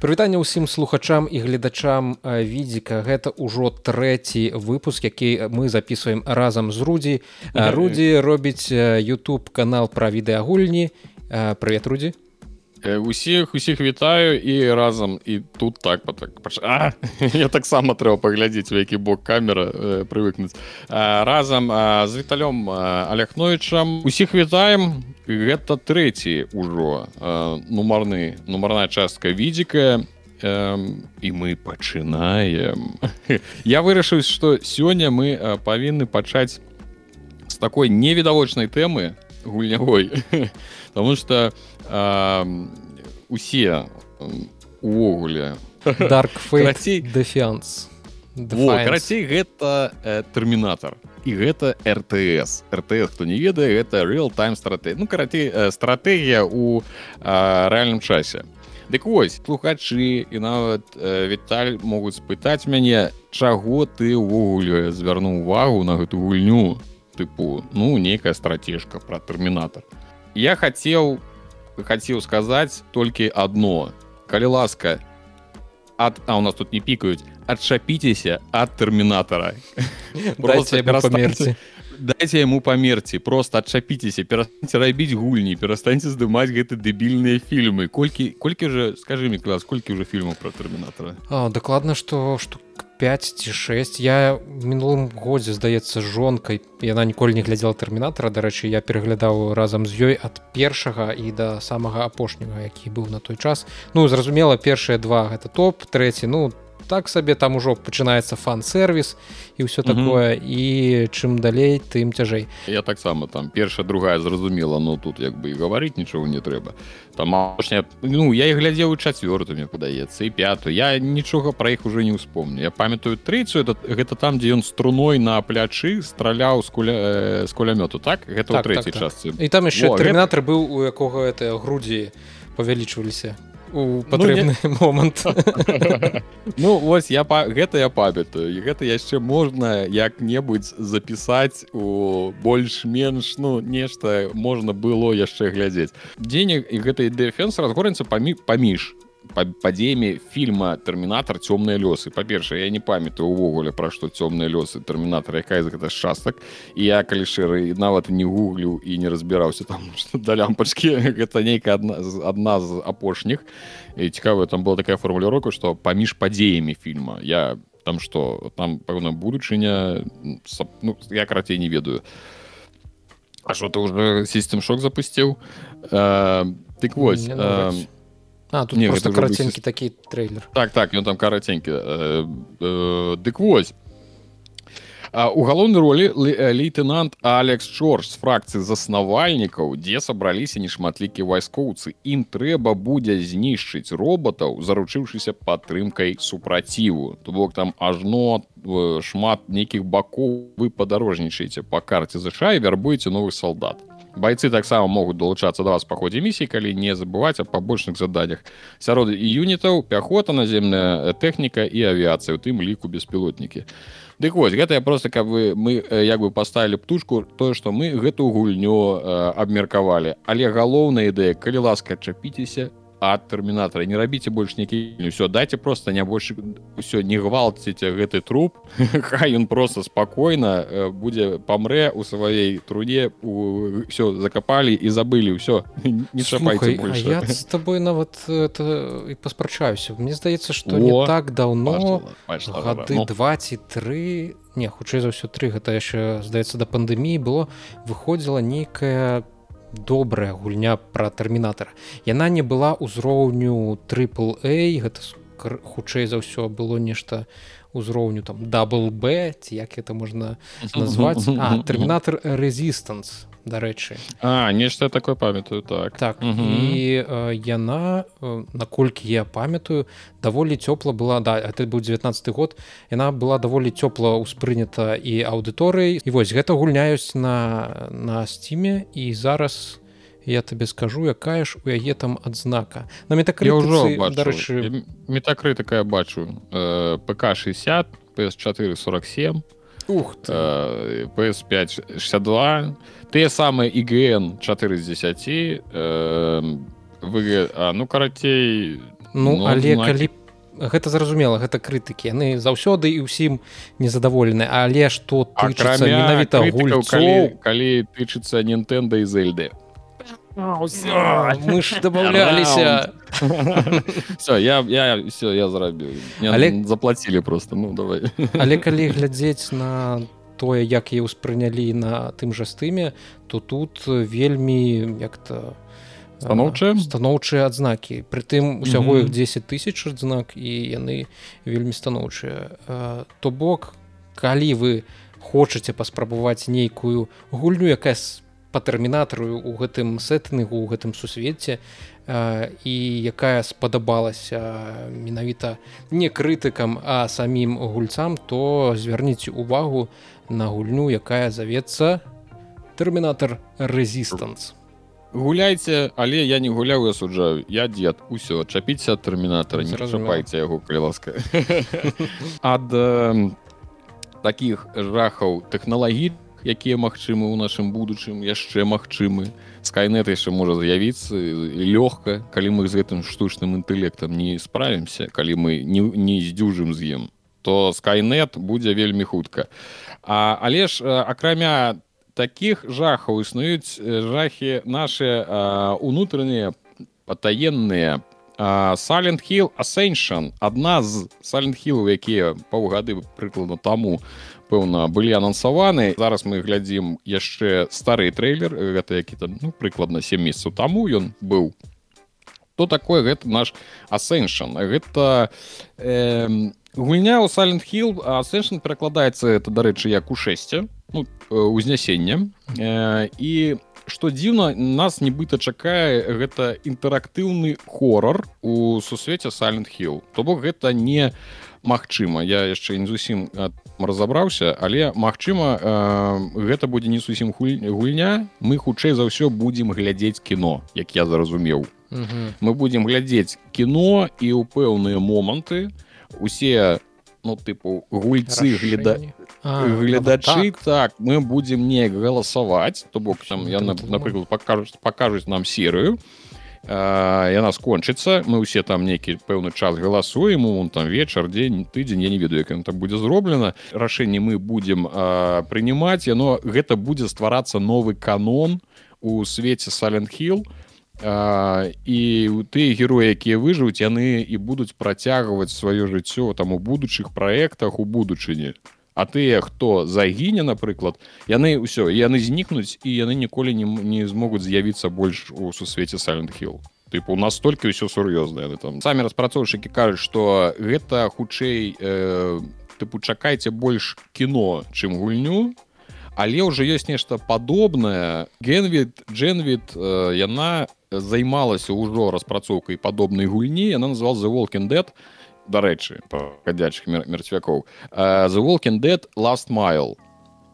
прывітанне ўсім слухачам і гледачам відзіка. Гэта ўжо трэці выпуск які мы записываем разам з рудзі рудзі робіць youtube канал пра відэагульні. Прывет рудзі усіх усіх вітаю і разам і тут так так. А, я таксама трэба паглядзець у які бок камера э, прывыкнуць разам з віталём аляхновічам усіх вітаем гэта трэці ўжо нумарны нумарная частка відзіка. І мы пачынаем. Я вырашыў што сёння мы павінны пачаць з такой невідавочнай тэмы гульнявой. Потому что усе увогуле даркфейці дэфіанс карацей гэта э, тэрмінатор і гэта ртс ртс хто не ведае гэта real time стратегія ну карацей э, стратэгія у рэальным часе. Дык вось слухачы і нават э, Віталь могуць спытаць мяне чаго ты ўвогуле звярнуў увагу на гэту гульню тыпу ну нейкая страцежка пра тэрмінатор я хацеў хацеў сказаць толькі одно. Калі ласка ад а у нас тут не пікаюць адчапіцеся ад тэрмінатара памерці дайце яму памерці просто адчапіцеся перастаньце рабіць гульні перастаньце здымаць гэты дэбільныя фільмы колькі колькі же скажи мне клас колькі ўжо фільмаў про тэрмінатара дакладна што штук 5 ці 6 я мінулым годзе здаецца жонкай яна ніколі не глядзела тэрмінатара дарэчы я пераглядаў разам з ёй ад першага і да самага апошняга які быў на той час. Ну зразумела першыя два гэта топ трэці ну так сабе там ужо пачынаецца фан-сервіс і ўсё такое і чым далей тым цяжэй я таксама там першая другая зразумела но тут як бы і гаварыць нічого не трэба там апошня ну я і глядзеў чацвёртымі падаецца і пятую я нічога пра іх уже не ўспомню я памятаю трэцю это гэта там дзе ён струной на плячы страляў з куля з кулямёту так? Гэта так, трэцяй так, частцы. Так. і там яшчэ тэрмінатор гэта... быў у якога это грудзі павялічваліся у патрэбны ну, не... момант Ну вось я па гэта я памятаю і гэта яшчэ можна як-небудзь запісаць у больш-менш ну нешта можна было яшчэ глядзець. Дзенег і гэтай дэфенс разгорнецца памі паміж падзеямі фільма тэрмінатор цёмныя лёсы па-першае я не памятаю увогуле пра што цёмныя лёсы тэрмінатора якая з гэта частак і я калі шэры нават не гуглю і не разбіраўся там да лямпачкі гэта нейкая адна з адна з апошніх і цікавая там была такая формулірока што паміж падзеямі фільма я там што там пэўна будучыня ну, я карацей не ведаю. А що ты уже сістем шок запусціў э, Дык вось э, А, тут не, просто караценькі такі трейлер. Так так ён там караценькі э, э, дык вось. У галоўнай ролі э, лейтенант алекс чорж з фракцыі заснавальнікаў дзе сабраліся нешматлікія вайскоўцы ім трэба будзе знішчыць роботаў заручыўшыся падтрымкай супраціву то бок там ажно шмат нейкіх бакоў вы падарожнічаеце па карце ЗША і вярбуеце новых салдат бойцы таксама могуць далучацца да вас па ходзе місіі калі не забываць аб пабочных заданнях сярод і юнітаў пяхота наземная тэхніка і авіяцыя у тым ліку беспілотнікі Дык вось гэта я просто каб вы мы як бы паставілі птушку тое што мы гэту гульню абмеркавалі але галоўная ідэя калі ласка чапіцеся ад тэрмінатара не рабіце больш нейкі ўсё дайце просто не больш ўсё не гвалціце гэты труп. Хай ён просто спакойна э, будзе памрэ у сваёй труне ўсё закапалі і забылі ўсё не чапайце з тобой нават это і паспрачаюся Мне здаецца што не так даўно гады два ці тры не хутчэй за ўсё тры гэта яшчэ здаецца да пандэміі было выходзіла нейкая добрая гульня пра тэрмінатара. Яна не была ўзроўню трипл a гэта хутчэй за ўсё было нешта узроўню там дабл б ці як это можна назваць тэрмінатор резистанс дарэчы а нешта такое памятаю так. Так угу. і э, яна наколькі я памятаю даволі цёпла была да это быў 19 год яна была даволі цёпла ўспрынята і аўдыторыяй і вось гэта гульняюць на на сціме і зараз я табе скажу якая ж у яе там адзнака. На метакры ўжо дарэчы метакры такая бачу. Э, пк 60 ps4 47 ух э, ps5 62 тыя самыя ігн 4 з 10 э, вы а, ну карацей ну, ну але знаки. калі гэта зразумела гэта крытыкі. Яны заўсёды і ўсім незадаволены. Але што менавіта калі, калі тычыцца нинтэнда і зельды мы ж добавляліся все я я все я зарабіў але заплатілі просто ну давай. Але калі глядзець на тое як я ўспрынялі на тым жа стыме то тут вельмі як-то станоўчыя? станоўчыя адзнакі. Прытым усяго іх 10 тысяч адзнак і яны вельмі станоўчыя. То бок калі вы хочаце паспрабаваць нейкую гульню якая па тэрмінатару у гэтым сеттынгу у гэтым сусвеце і якая спадабалася менавіта не крытыкам а самім гульцам то звярніце увагу на гульню якая завецца тэрмінатар резістанс гуляйце але я не гуляў я суджаю. Я дзед усё чапіце ад тэрмінатара не разумайце яго калі ласка. Ад таких жахаў тэхналагічных якія магчымы ў нашым будучым яшчэ магчымы. Скайнет яшчэ можа з'явіцца лёгка калі мы з гэтым штучным інтэлектам не справімся калі мы не, не здзюжым з ім то скайнет будзе вельмі хутка. А, але ж акрамя таких жахаў існуюць жахі наши унутраныя патаенныя Silent Hill Ascension адна з Silent Hill якія паўгады прыкладна таму пэўна былі анансаваны. Зараз мы глядзім яшчэ стары трейлер гэта які там ну, прыкладна 7 месяцаў таму ён быў. То такое гэта наш асэншн гэта э, гульня ў Silent Hill. Асэншн перакладаецца это дарэчы як у шэсце ну, узнясення э, і што дзіўна нас нібыта чакае гэта інтэрактыўны хорор у сусвеце Silent Hill. То бок гэта не у Магчыма я яшчэ не зусім разабраўся але Мачыма э, гэта будзе не зусім гульня. Мы хутчэй за ўсё будзем глядзець кіно як я зразумеў. Мы будзем глядзець кіно і ў пэўныя моманты усе ну тыпу гульцы гляда гледачы так. так. мы будзем неяк галасаваць то бок там я напрыклад пакажуць пакажуць нам серыю. і яна скончыцца мы ўсе там нейкі пэўны час галасуем он там вечар дзень тыдзень я не ведаю як там будзе зроблена рашэнне мы будзем прынимаць яно гэта будзе стварацца новы канон у свеце саленхил і тыя героі якія выжывуць яны і будуць працягваць сваё жыццё там у будучых праектах у будучыні А тыя хто загіне напрыклад яны ўсё яны знікнуць і яны ніколі не, не змогуць з'явіцца больш у сусвеце сайлентхил тыпу настолькі ўсё сур'ёзна яны там самі распрацоўшчыкі кажуць што гэта хутчэй э, тыпу чакайце больш кіно чым гульню але ўжо ёсць нешта падобнае. Генвід дженвід э, яна займалася ўжо распрацоўкай падобнай гульні яна назвал the walking dead. і дарэчы хадзячых мерцвякоў the walking dead last mile.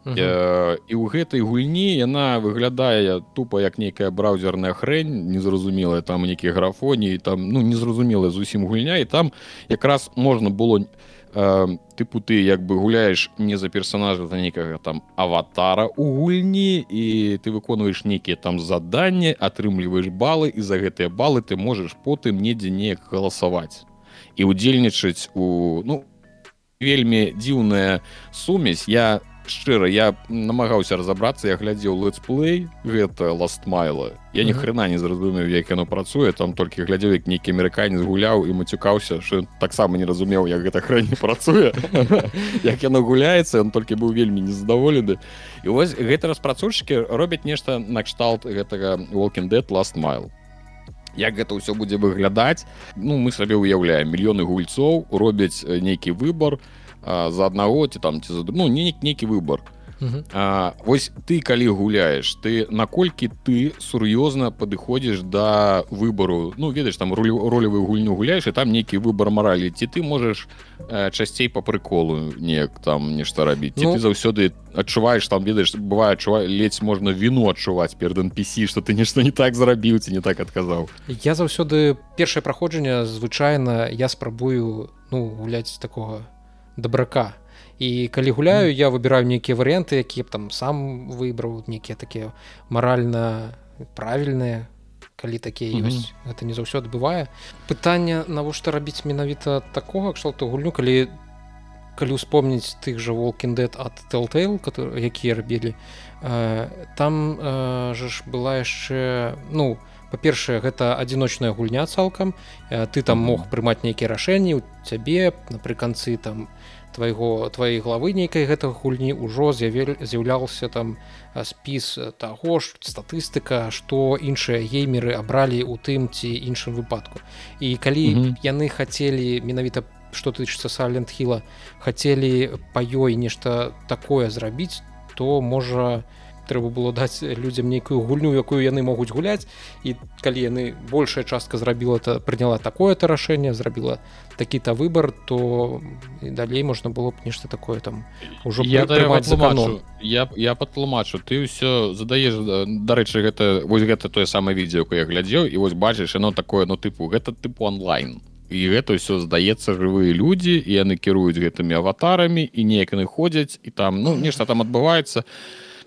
Uh -huh. і ў гэтай гульні яна выглядае тупо як нейкая браузерная хрень незразумелая там нейкія графоніі там ну незразумелая зусім гульня і там якраз можна было э, тыпу ты як бы гуляеш не за персонажа за нейкага там аватара у гульні і ты выконваеш нейкія там заданні атрымліваеш балы і за гэтыя балы ты можаш потым недзе неяк галасаваць і удзельнічаць у ну вельмі дзіўная сумесь. Я шчыра я намагаўся разаобрацца я глядзеў летсплей гэта ластмайла я ні хрена не зразумеў як яно працуе там толькі глядзеў як нейкі амерыканец гуляў і мацюкаўся що таксама не разумеў як гэта хрань працуе як яно гуляецца он толькі быў вельмі незадаволены і вось гэта распрацоўшчыкі робяць нешта накшталт гэтага walking dead last mile як гэта ўсё будзе выглядаць. Ну мы сабе уяўляем мільёны гульцоў робяць нейкі выбор за аднаго ці там ці за ну не нейкі выбор А, вось ты калі гуляеш ты наколькі ты сур'ёзна падыходзіш да выбару ну ведаеш там ролевую гульню гуляеш і там нейкі выбор маралі ці ты можаш э, часцей по прыколу неяк там нешта рабіць ну, ты заўсёды адчуваеш там ведаеш бывае адчувай ледзь можна віну адчуваць перед NPC что ты нешта не так зрабіў ці не так адказаў я заўсёды першае праходжанне звычайна я спрабую ну гуляць такого дабрака і калі гуляю я выбіраю нейкія варыянты якія б там сам выбраў нейкія такія маральна правільныя калі такія ёсць mm -hmm. это не заўсёды бывае пытанне навошта рабіць менавіта такога кшталту гульню калі калі успомніць тых жа волкіндет ад телтейл якія рабілі э, там э, же ж была яшчэ ну па-першае гэта адзіночная гульня цалкам. Э, ты там мог прымаць нейкія рашэнні у цябе напрыканцы там твайго твоей главы нейкай гэтага гульні ўжо з'яўляўся там спіс таго ж статыстыка што іншыя геймеры абралі ў тым ці іншым выпадку і калі mm -hmm. яны хацелі менавіта што тычыцца салент хіла хацелі па ёй нешта такое зрабіць то можа трэба было даць людзям нейкую гульню якую яны могуць гуляць. І калі яны большая частка зрабіла то прыняла такое-то рашэнне зрабіла такі-то выбор то далей можна было б нешта такое там ужо я тлумачу я я патлумачу. Ты ўсё задаеш дарэчы гэта вось гэта тое самае відео я глядзеў і вось бачыш яно такое ну тыпу гэта тыпу онлайн. І гэта ўсё здаецца жывыя людзі і яны кіруюць гэтымі аватарамі і неяк яны ходзяць і там ну нешта там адбываецца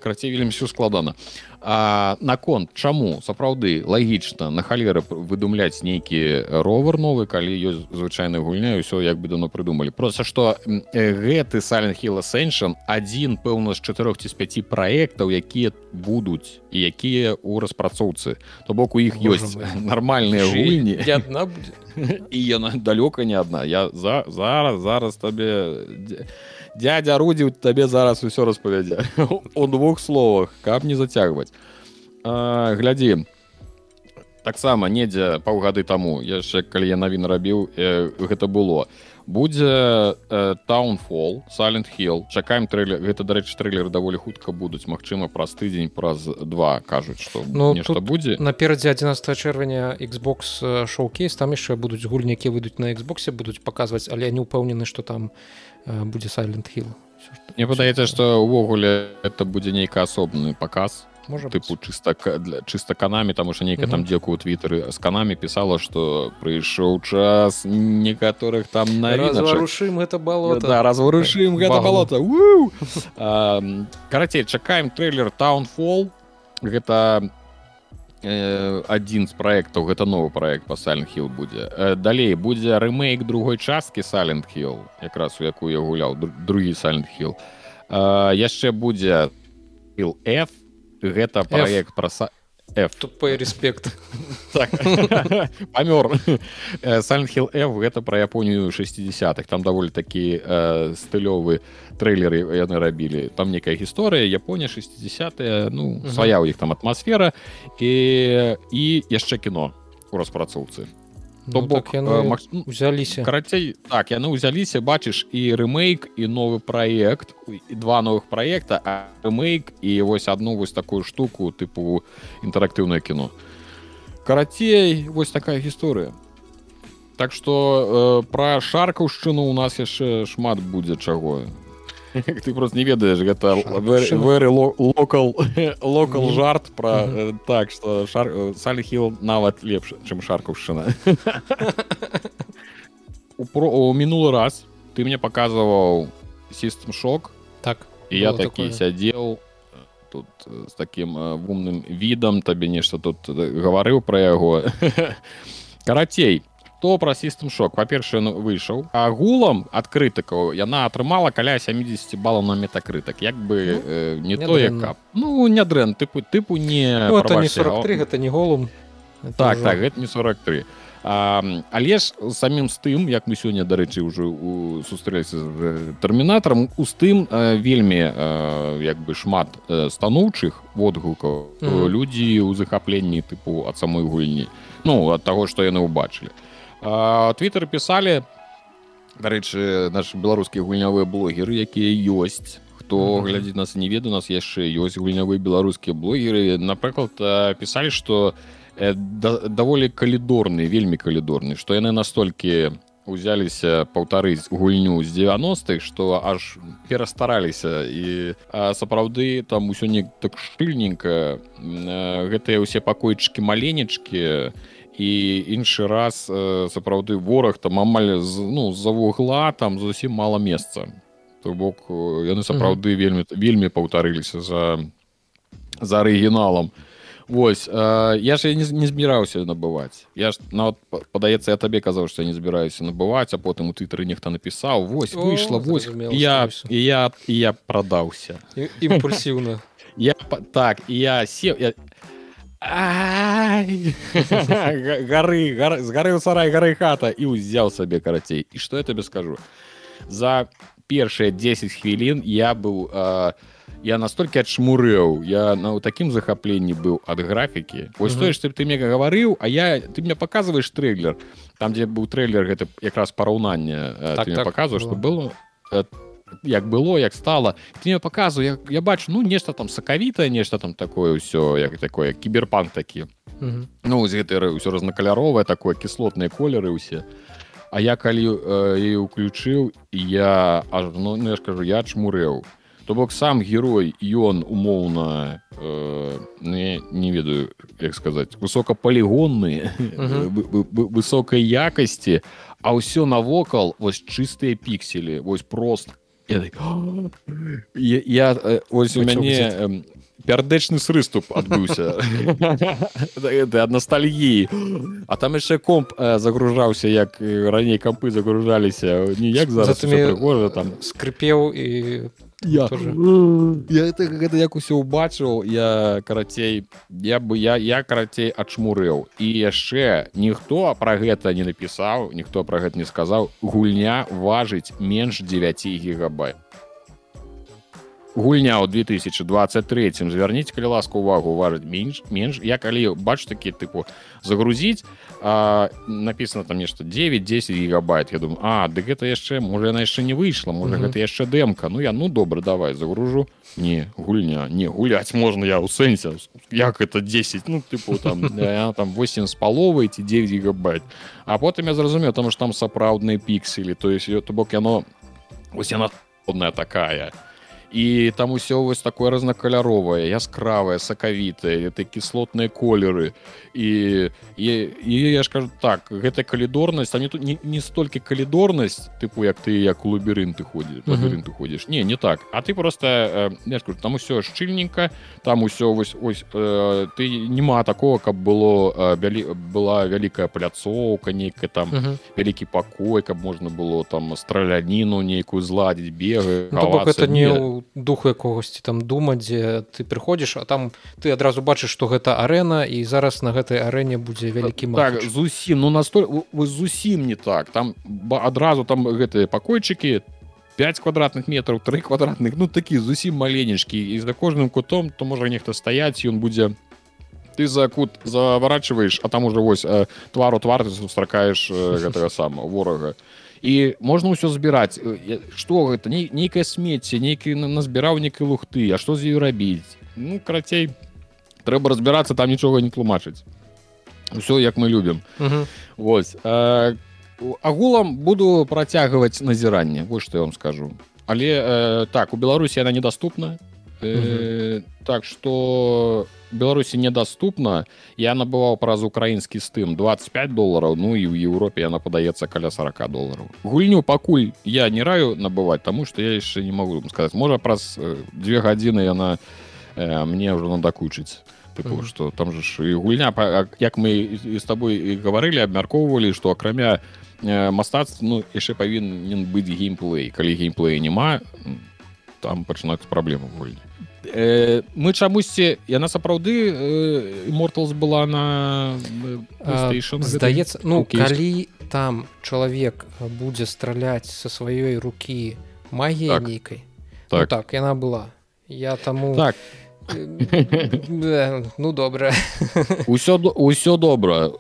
карацей вельмі все складана. А наконт чаму? Сапраўды лагічна на халеры выдумляць нейкі ровар новы калі ёсць звычайная гульня ўсё як бы давно прыдумалі. Просто што гэты сален хіла сэншн адзін пэўна з чатырох ці з пяці праектаў якія будуць і якія ў распрацоўцы. То бок у іх ёсць нармальныя гульні. одна будзе і яна далёка не адна я за зараз зараз табе дядя рудзі табе зараз усё распавядзе у двух словах каб не зацягваць глядзі таксама недзе паўгады таму яшчэ калі я навін рабіў э, гэта было будзе таунфол салент хилл чакаем трэйлер гэта дарэчы трэйлеры даволі хутка будуць. Мачыма праз тыдзень праз два кажуць што ну нешта будзе. наперадзе 11 чэрвеня Xbox шоукейс там яшчэ будуць гульнікі выйдуць на Xбосе будуць паказваць але не ўпэўнены што там будзе сайленд хилл мне падаецца што ўвогуле это будзе нейка асобны паказ можа тыпу чыста для чыста канамі таму что нейка там дзеку у твиттары з канамі пісала что прыйшоў час некаторых там наварушым гэта балота да, разварушым гэта балота карацей чакаем трейлер таунфол гэта адзін з праектаў гэта новы проект па сальхил будзе. Далей будзе рэмейк другой часткі салент хилл якраз у якую я гуляў другі сальент хилл яшчэ будзе F гэта проект про F. тупой респект. Так. памёр. Сальхил F гэта про японію 60-х там даволі такі э, стылёвы трейлеры яны рабілі. Там некая гісторыя Японія 60 ну свая ў іх там атмасфера. І і яшчэ кіно у распрацоўцы то ну, бок так яны узяліся карацей так яны ўзяліся бачыш і рэмейк і новы праект і два новых праекта рэмейк і вось одну вось такую штуку тыпу інтэрактыўнае кіно. Карацей вось такая гісторыя так что э, пра шаркаўшчыну у нас яшчэ шмат будзе чаго ты просто не ведаеш гэта локал локал жарт про так что шар саліхіл нават лепш чым шаркаўшчына у мінулы раз ты мне показываў сістем шок так і я такі сядзеў тут з таким вумным відам табе нешта тут гаварыў пра яго карацей то пра сістым шок па-першае ну, выйшаў агулам ад крытыкаў яна атрымала каля 70 балаў на метакрытак як бы ну, э, не, не тое кап ну не дрэн тыпу тыпу не ну, не 43 гэта не голум. Так так гэта не 43 а, але ж самім з тым як мы сёння дарэчы ўжо сустрэліся з тэрмінатарам у з тым вельмі як бы шмат станоўчых водгукаў mm -hmm. людзі ў захапленні тыпу ад самой гульні. Ну ад таго што яны ўбачылі твиттер пісалі дарэчы наши беларускія гульнявыя блогеры якія ёсць. Хто mm -hmm. глядзіць нас не веду нас яшчэ ёсць гульнявыя беларускія блогеры. Напрыклад пісалі что э, да, даволі калідорны вельмі калідорны что яны настолькі узяліся паўтарыць гульню з 90-х что аж перастараліся. І сапраўды там усё не так шчыльненька. Гэтыя ўсе пакойчыкі маленечкі і іншы раз э, сапраўды вораг там амаль з ну з-за вугла там зусім мала месца. То бок яны сапраўды mm -hmm. вельмі вельмі паўтарыліся за за арыгіналам. Вось э, я ж не, не збіраўся набываць. Я ж нават падаецца я табе казаў што я не збіраюся набываць а потым у твиттары нехта напісаў вось выйшла вось я і я і я прадаўся. Імпульсіўна. Я так я сеў я гары згарэў сарай гары хата. І ўзяў сабе карацей і што я табе скажу? За першыя 10 хвілін я быў а, я настолькі адшмурэў я на ну, такім захапленні быў ад графікі вось тое што ты мне гаварыў а я ты мне паказваеш трэйлер там дзе быў трэйлер гэта якраз параўнанне так, так, паказваю што было як было як стала. Ты мне паказваю я, я бачу ну нешта там сакавітае нешта там такое ўсё як такое кіберпанк такі. Ну гэты ўсё разнакаляровае такое кіслотныя колеры ўсе А я калі э, уключыў я аж ну, ну я скажу я чмурэў то бок сам герой ён умоўна э, не, не ведаю як сказаць высокапалігонны высокай якасці а ўсё навокал вось чыстыя пікселі вось просто я, я, я э, ось у мяне пярдэчны срыступ адбыўся ад ностальгіі а там яшчэ комп э, загружаўся як раней кампы загружаліся ніяк зараз там. скрыпеў і я, я это, гэта як усё ўбачыў я карацей я бы я я карацей адчмурыў і яшчэ ніхто пра гэта не напісаў ніхто пра гэта не сказаў. Гульня важыць менш 9 гігабайт гульня ў 2023 звярніце калі ласка увагу важыць менш менш. Я калі бачу такі тыпу загрузіць написано там нешта 9-10 гигабайт я думаю а ды гэта яшчэ можа яна яшчэ не выйшла можа гэта яшчэ дэмка. Ну я ну добра давай загружу. Не гульня не гуляць можна я ў сэнсе як это 10 ну тыпу там я, там 8 з паловай ці 9 гигабайт. А потым я зразумеў там ж там сапраўдныя пікселі то есть то бок яно ось яна такая і там усё вось такое разнакаляровае яскравае сакавітае это кіслотныя колеры. І і, і я ж кажу так гэта калідорнасць а не тут не, не столькі калідорнасць тыпу як ты як у лабірынты ходзі лабірынты ходзіш. Не не так. А ты просто э, скажу, там усё шчыльненька там усё вось ось э, ты няма такого каб было э, бялі была вялікая пляцоўка нейкая там uh -huh. вялікі пакой каб можна было там страляніну нейкую зладзіць бегы ну, это не духу якогосьці там дума дзе ты прыходзіш а там ты адразу бачыш што гэта арэна і зараз на гэтай арэне будзе вялікі так, зусім ну настой вы зусім не так. Там адразу там гэтыя пакойчыкі 5 квадратных метров три квадратных ну такі зусім маленечкі. І за кожным кутом то можа нехта стаяць ён будзе ты за кут заварачваеш а там уже вось э, твару твар ты сустракаеш э, гэтага самого ворага. і і можна ўсё збіраць. Что гэта? Не нейкае смецце нейкі назбіраў нейкай лухты А што з ёю рабіць? Ну карацей трэба разбірацца там нічога не тлумачыць. Ўсё як мы любім. Вось агулам буду працягваць назіранне вось што я вам скажу. Але э, так у беларусі яна недаступна. Э, так что беларусі недаступна я набываў праз украінскі стым. 25 долларов ну і ў Еўропе яна падаецца каля 40 долларов. Гульню пакуль я не раю набываць тому что я яшчэ не могу сказать. Можа праз две гадзіны яна э, мне уже надакучыць тыпу, что там же ж і гульня як мы з тобой гаварылі абмяркоўвалі что акрамя э, мастацтв ну яшчэ павінен быць геймплей. Калі геймплея няма там пачынаць праблему гульні э, мы чамусьці яна сапраўды э, морталс была на здаецца ну калі там чалавек будзе страляць са сваёй рукі магія так. нейкай так. Ну, так яна была. Я таму так. ну добра усё ўсё добра.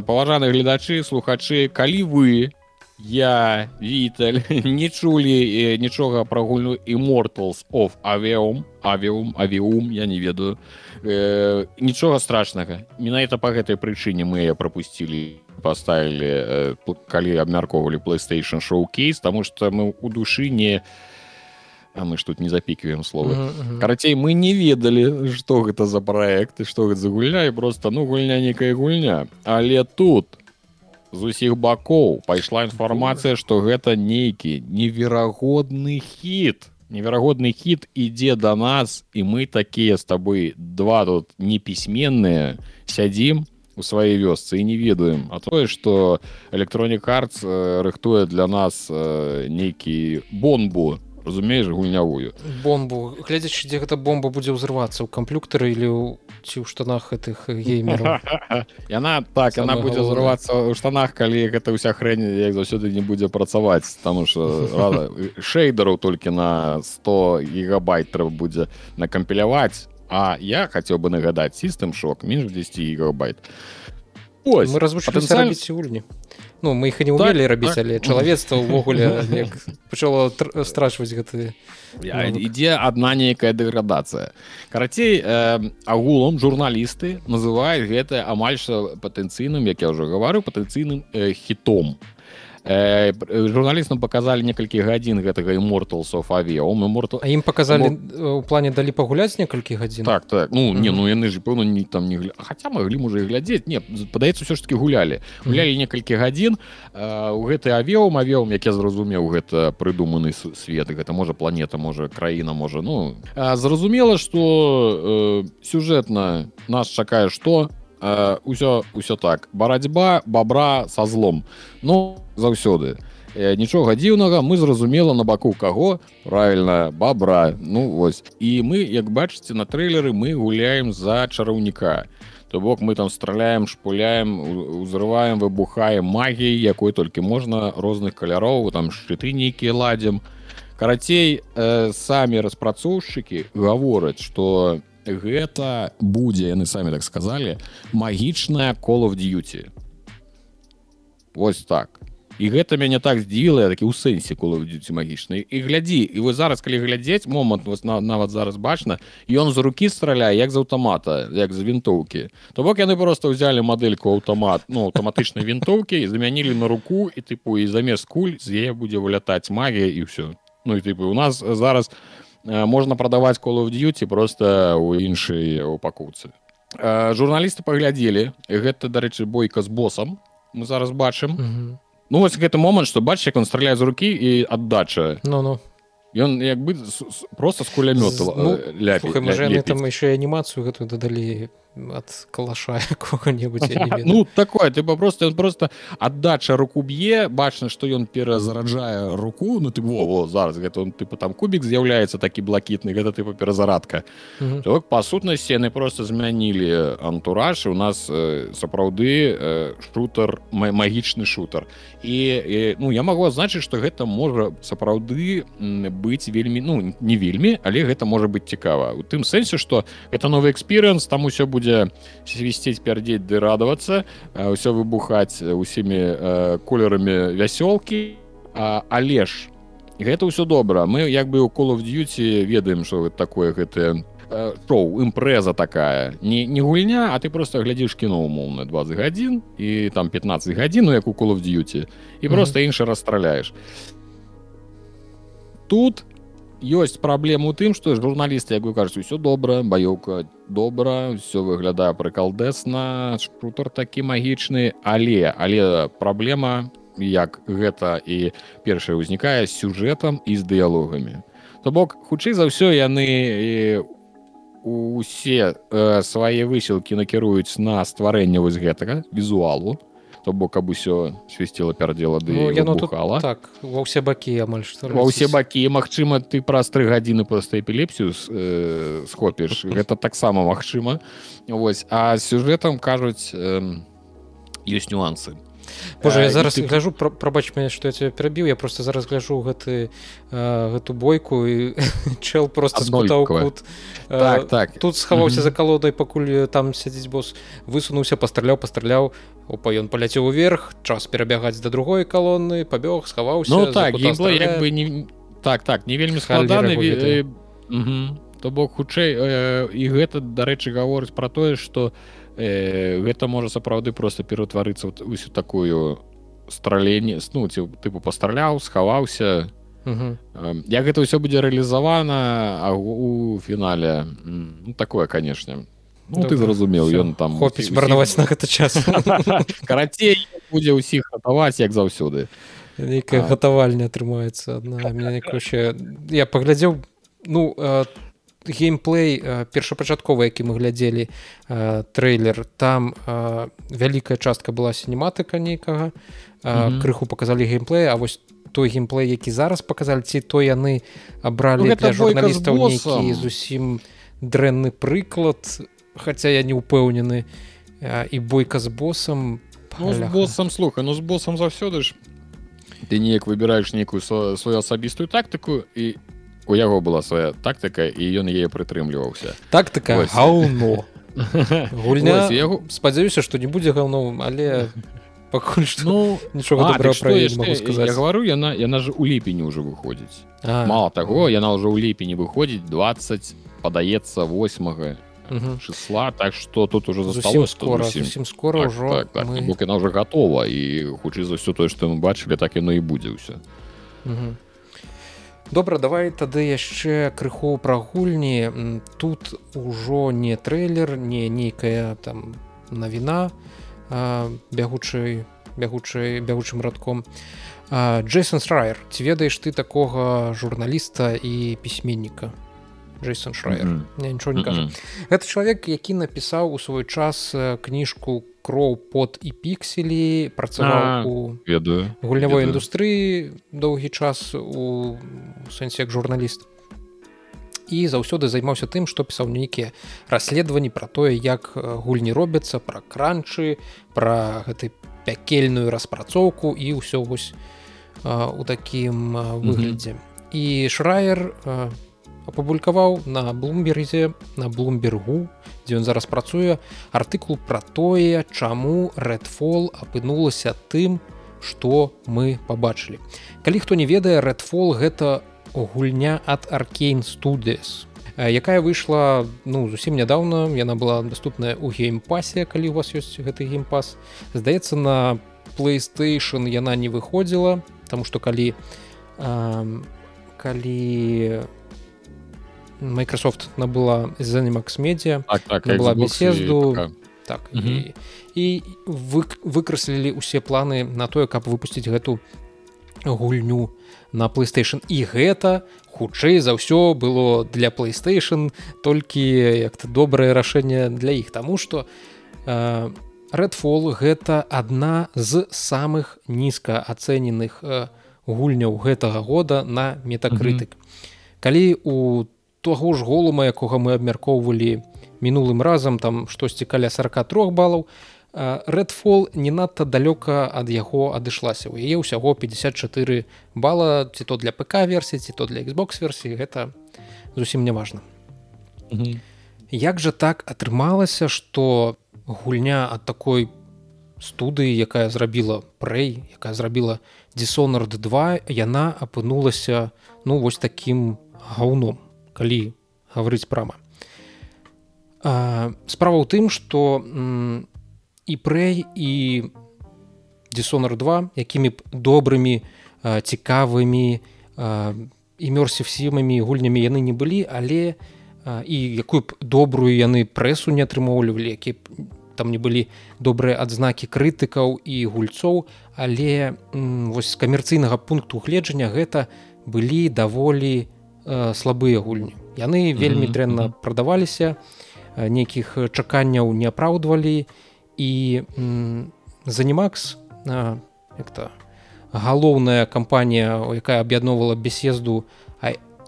Паважаны гледачы слухачы калі вы я віталь не чулі нічога пра гульню immortals of авіум авіум авіум я не ведаю. Э, нічога страшнага. Менавіта по гэтай прычыне мы пропусцілі поставілі э, калі абмяркоўвалі playstation шоу-кейс тому что мы у душы не а мы ж тут не запікваем словы. Uh -huh. карацей мы не ведалі что гэта за проект і что гэта за гульня і просто ну гульня некая гульня. Але тут у з усіх бакоў. Пайшла інфармацыя што гэта нейкі неверагодны хіт. Неверагодны хіт ідзе да нас і мы такія з табой два тут непісьменныя сядзім у сваёй вёсцы і не ведаем. А тое што электронік арт рыхтуе для нас нейкі бомбу разумееш гульнявую. Бомбу. Гледзячы дзе гэта бомба будзе ўзрывацца ў камплюктары или ці ў штанах гэтых геймераў яна так она будзе ўзрывацца ў штанах калі гэта ўся хрэнь як заўсёды не будзе працаваць там что шэйдараў толькі на 100 гигабайт трэба будзе накампіляваць А я хацеў бы нагадаць сістэм шок менш 10 гигабайт. Ось, мы развучыліся рабіць гульні Ну мы іх і не ўмелі так, рабіць так. але чалавецтва ўвогуле пачало страчваць гэты ідзе адна нейкая дэградацыя карацей э, агулам журналісты называюць гэта амаль што патэнцыйным як я ўжо гавару патэнцыйным э, хітом э, журналістам показалі некалькі гадзін гэтага immortalсов авіом immortal ім показалі у плане далі пагуляць некалькі гадзін? Так так. Ну не ну яны ж пэўна не там не хаця маглі можа і глядзець. Не падаецца ўсё ж таки гулялі. Гулялі некалькі гадзін. У гэты авіом авіом як я зразумеў гэта прыдуманы свет гэта можа планета можа краіна можа ну. Зразумела что э, сюжэтна нас чакае что ўсё ўсё так. Барацьба бабра са злом. Ну заўсёды. Нічога дзіўнага мы зразумела на баку каго? Правильно бабра. Ну вось. І мы як бачыце на трэйлеры мы гуляем за чараўніка. То бок мы там страляем шпуляем узрываем выбухаем магіяй якой толькі можна розных каляроў там шчыты нейкія ладзім. Карацей э, самі распрацоўшчыкі гавораць что не гэта будзе яны самі так сказалі магічная call of duty. Вось так. І гэта мяне так здзіла такі ў сэнсе кулці магічнай і глядзі і вы зараз калі глядзець момант вас на, нават зараз бачна ён з рукі страляе як з аўтамата як з вінтоўкі. То бок яны просто ўзялі мадэльку аўтамат ну аўтаматычнай вінтоўкі і замянілі на руку і тыпу і замест куль з яе будзе вылятаць магія і ўсё. Ну і тыпу у нас зараз у можна прадаваць call of duty просто у іншай упакуцы э, журналісты паглядзелі гэта дарэчы бойка з босам мы зараз бачым. Mm -hmm. ну вось гэты момант што бач як он страляе з рукі і аддача. Ну ну ён як бы просто з кулямёта ну, ля, ля, ля, там яшчэ анімацыю гэтую дадалі от калаша кого-нибудь ну такое бы просто он просто отдача руку б'е бачна что ён перазараджае руку ну ты во зараз гэта он тыпа там кубик з'яўляецца такі блакітны гэта тыпа перазарадка так, па сутнасці яны просто змянілі антураж у нас э, сапраўды э, шутер магічны шутер. І, і ну я могу значыць что гэта можа сапраўды быць вельмі ну не вельмі але гэта можа быть цікава. У тым сэнсе что это новый экспірыенс там усё будет будзе свісціць пярдзець ды радавацца ўсё выбухаць усімі колерамі вясёлкі але ж гэта ўсё добра мы як бы у call of duty ведаем что такое гэтае шоу імпрэза такая. Не не гульня а ты просто глядзіш кіно умоўна 20 гадзін і там 15 гадзін як у call of duty і просто інша расстраляеш тут ёсць праблема у тым што журналісты як вы кажуць усё добра баёўка добра все выглядае прыкалдэсна шутер такі магічны але але праблема як гэта і першае ўзнікае сюжэтам і з дыялогамі. То бок хутчэй за ўсё яны усе э, свае высілкі накіруюць на стварэнне вось гэтага візуалу то бок каб усё свісціла пярдзела ды ну, яно бухала так ва ўсе бакі амаль што ва ўсе бакі. Мачыма ты праз тры гадзіны проста эпілепсію э, схопіш. Гэта таксама магчыма. Вось. А сюжэтам кажуць э, ёсць нюансы Боже я зараз ты... гляжу прабач мяне што я тебе перабіў я просто зараз гляжу гэты гэту бойку і чел просто кут. Так, так. тут схаваўся за калодай пакуль там сядзіць босс высунуўся пастраляў пастраляў. Опа ён паляцеў уверх час перабягаць да другой калоны пабег схаваўся ну, так як бы не так так не вельмі складаны то бок хутчэй э, і гэта дарэчы гаворыць пра тое што у э, гэта можа сапраўды просто пераўтварыцца усю такую страленне ну ці тыпу пастраляў схаваўся э, як гэта ўсё будзе рэалізавана а у фінале ну, такое канешне Ну, ты зразумеў ён там хопіць марнаваць на гэты час. Карацей будзе ўсіх хатаваць як заўсёды нейкая гатавальня атрымаецца адна я паглядзеў ну геймплей першапачатковы які мы глядзелі трэйлер там вялікая частка была сінематыка нейкага. Крыху показалі геймплей А вось той геймплей які зараз показалі ці то яны абралі ну, для журналістаў нейкі зусім дрэнны прыклад хаця я не упэўнены і бойка з босам ну, з босам слухай ну з босам заўсёды ж. Ты неяк выбіраеш нейкую сваю асабістую тактыку і у яго была свая тактыка і ён яе прытрымліваўся. Так такая гаўно. Гульня яго спадзяюся што не будзе гаўновым але пакуль што ну нічога сказать я говорю яна яна ж у ліпені ўжо выходзіць. Мало таго яна ўжо ў ліпені выходзіць 20 падаецца 8 числа так что тут уже засталось скоро зусім. скоро ўжо так, так, так, мы... яна уже готова і хутчэй за ўсё тое што мы бачылі так яно і будзе ўсё добра давай тады яшчэ крыху пра гульні. Тут ужо не трэйлер не нейкая там навіна бягучай бягучай бягучым радком. Джейсон срайер ці ведаеш ты такога журналіста і пісьменніка Джейсон шрайер mm -hmm. нічого не кажа mm -hmm. гэта чалавек які напісаў у свой час кніжку кроў под і пікселі працаваў у ведаю гульнявой індустрыі доўгі час у сэнсе як журналіст і заўсёды займаўся тым што пісаў нейкія расследаванні пра тое як гульні робяцца пра кранчы пра гэты пякельную распрацоўку і ўсё вось у такім выглядзе mm -hmm. і шрайер апублікаваў на блумберзе на блумбергу дзе ён зараз працуе артыкул пра тое чаму рэдфол апынулася тым што мы побачылі калі хто не ведае рэдфол гэта гульня ад аркейн студес якая выйшла ну зусім нядаўна. Яна была доступная ў геймпасе калі у вас ёсць гэты геймпас. Здаецца на playstation яна не выходзіла тому что калі э, калі Microsoft набыла Zenimax Media, так, так, набыла беседу, так, угу. і, і вы, выкраслілі ўсе планы на тое, каб выпусціць гэту гульню на PlayStation. І гэта хутчэй за ўсё было для PlayStation толькі як-то добрае рашэнне для іх, Таму што э, Redfall гэта адна з самых нізка ацэненых э, гульняў гэтага года на метакрытык. Калі у таго ж голума якога мы абмяркоўвалі мінулым разам там штосьці каля 43 балаў рэдфол не надта далёка ад яго адышлася. У яе ўсяго 54 бала ці то для ПК версіі ці то для Xbox версіі гэта зусім не важна Як жа так атрымалася што гульня ад такой студыі якая зрабіла прэй якая зрабіла дисонард 2 яна апынулася ну вось таким гаўном калі гаварыць прама справа ў тым што і прэй і дисонар 2 якімі б добрымі цікавымі імёрсівсімымі гульнямі яны не былі але і якую б добрую яны прэсу не атрымоўлівалі які там не былі добрыя адзнакі крытыкаў і гульцоў але вось з камерцыйнага пункту гледжання гэта былі даволі Э, слабыя гульні. Яны вельмі дрэнна прадаваліся э, нейкіх чаканняў не апраўдвалі. І занімакс як-то галоўная кампанія якая аб'ядноўвала беседу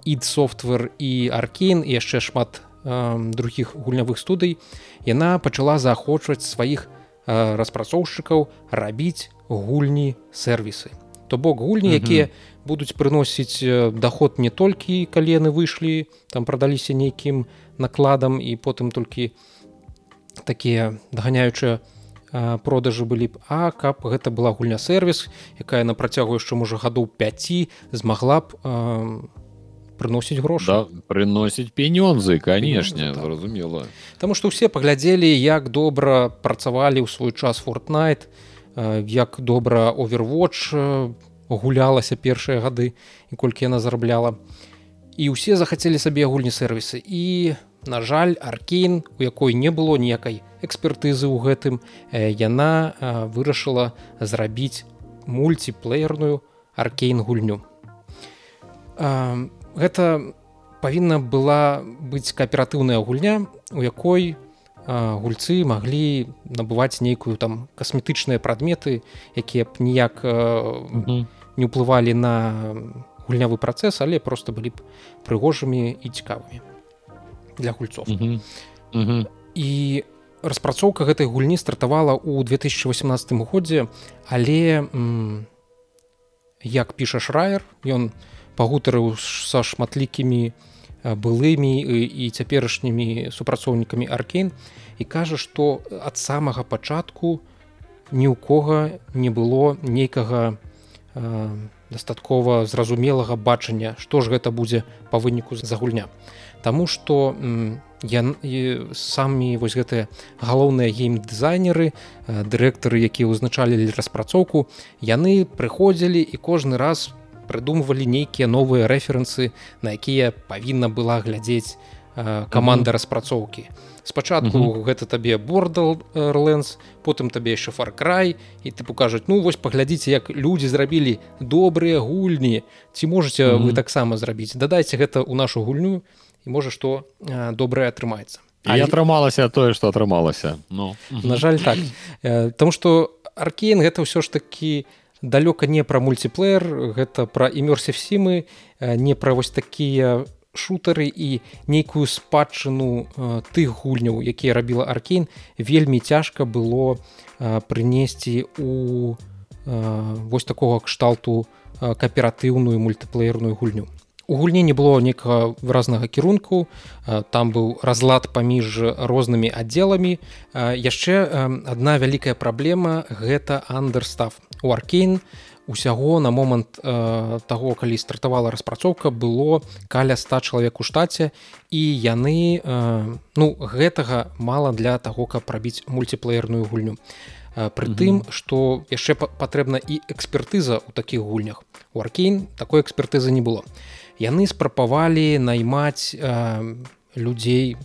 id софтвер і аркейн і яшчэ шмат другіх гульнявых студый яна пачала заахочваць сваіх распрацоўшчыкаў рабіць гульні сервісы то бок гульні якія будуць прыносіць доход не толькі калі яны выйшлі там прадаліся нейкім накладам і потым толькі такія даганяючыя продажы былі б. А каб гэта была гульня сервіс якая на працягу яшчэ можа гадоў 5 змагла б прыносіць грошы. Да, прыносіць пенёнзы канешне так. зразумела. Таму што ўсе паглядзелі як добра працавалі ў свой час фортнайт як добра овервоч гулялася першыя гады і колькі яна зарабляла. І ўсе захацелі сабе гульні сервісы і на жаль аркейн у якой не было ніякай экспертызы ў гэтым яна вырашыла зрабіць мульціплеерную аркейн гульню. Гэта павінна была быць кааператыўная гульня у якой гульцы маглі набываць нейкую там касметычныя прадметы якія б ніяк не ўплывалі на гульнявы працэс але просто былі б прыгожымі і цікавымі для гульцов і распрацоўка гэтай гульні стартавала ў 2018 годзе але як піша шраер ён пагутарыў са шматлікімі былымі і цяперашнімі супрацоўнікамі аркейн і кажа што ад самага пачатку ні ў кога не было нейкага э, дастаткова зразумелага бачання што ж гэта будзе па выніку за гульня. Таму што я самі вось гэтыя галоўныя гейм-дызайнеры дырэктары якія ўзначалілі распрацоўку яны прыходзілі і кожны раз прыдумвалі нейкія новыя рэферэнсы на якія павінна была глядзець каманда распрацоўкі. Спачатку mm -hmm. гэта табе бордал лэнс потым табе яшчэ фаркрай і ты покажуць ну вось паглядзіце як людзі зрабілі добрыя гульні. Ці можете mm -hmm. вы таксама зрабіць? Дадайце гэта ў нашу гульню і можа што добрае атрымаецца А я атрымалася тое што атрымалася. Ну на жаль так. Таму што аркейн гэта ўсё ж такі далёка не пра мульціплеер гэта пра імёрсів сімы не пра вось такія шутары і нейкую спадчыну тых гульняў якія рабіла аркейн. Вельмі цяжка было прынесці у вось такога кшталту кааператыўную мультыплеерную гульню. У гульні не было некага выразнага кірунку там быў разлад паміж рознымі аддзеламі. Яшчэ адна вялікая праблема гэта андерстав у аркейн. Усяго на момант э, таго калі стартавала распрацоўка было каля 100 чалавек у штаце. І яны э, ну гэтага мала для таго каб прабіць мультиплеерную гульню. Э, пры тым што яшчэ патрэбна і экспертыза ў такіх гульнях. У аркейн такой экспертызы не было. Яны спрапавалі наймаць э, людзей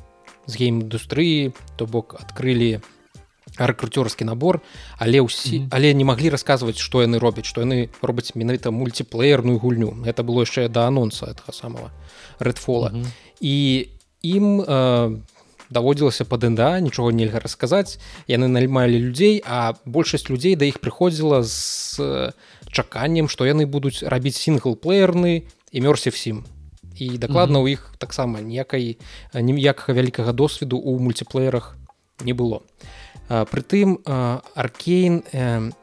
з гейм-індустрыі то бок адкрылі рэкруцёрскі набор але ўсі mm -hmm. але не маглі расказваць што яны робяць што яны робяць менавіта мультиплеерную гульню это было яшчэ да анонса этого самого рэдфола mm -hmm. і ім э, даводзілася па ДНД нічога нельга расказаць яны наймалі людзей а большасць людзей да іх прыходзіла з э, чаканнем што яны будуць рабіць сінглплеерны імёрсе всім і дакладна ў mm -hmm. іх таксама ніякай ніякага вялікага досведу у мультиплеерах не было а Прытым аркейн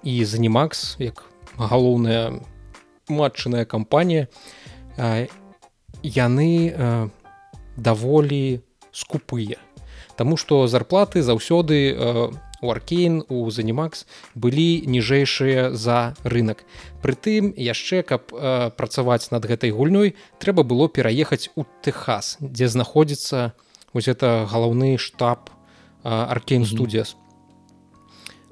і занімакс як галоўная матчыная кампанія яны даволі скупыя. Таму што зарплаты заўсёды у аркейн у занімакс былі ніжэйшыя за рынок Прытым яшчэ каб працаваць над гэтай гульнёй трэба было пераехаць у Техас дзе знаходзіцца вось это галаўны штаб аркейн студіас mm -hmm.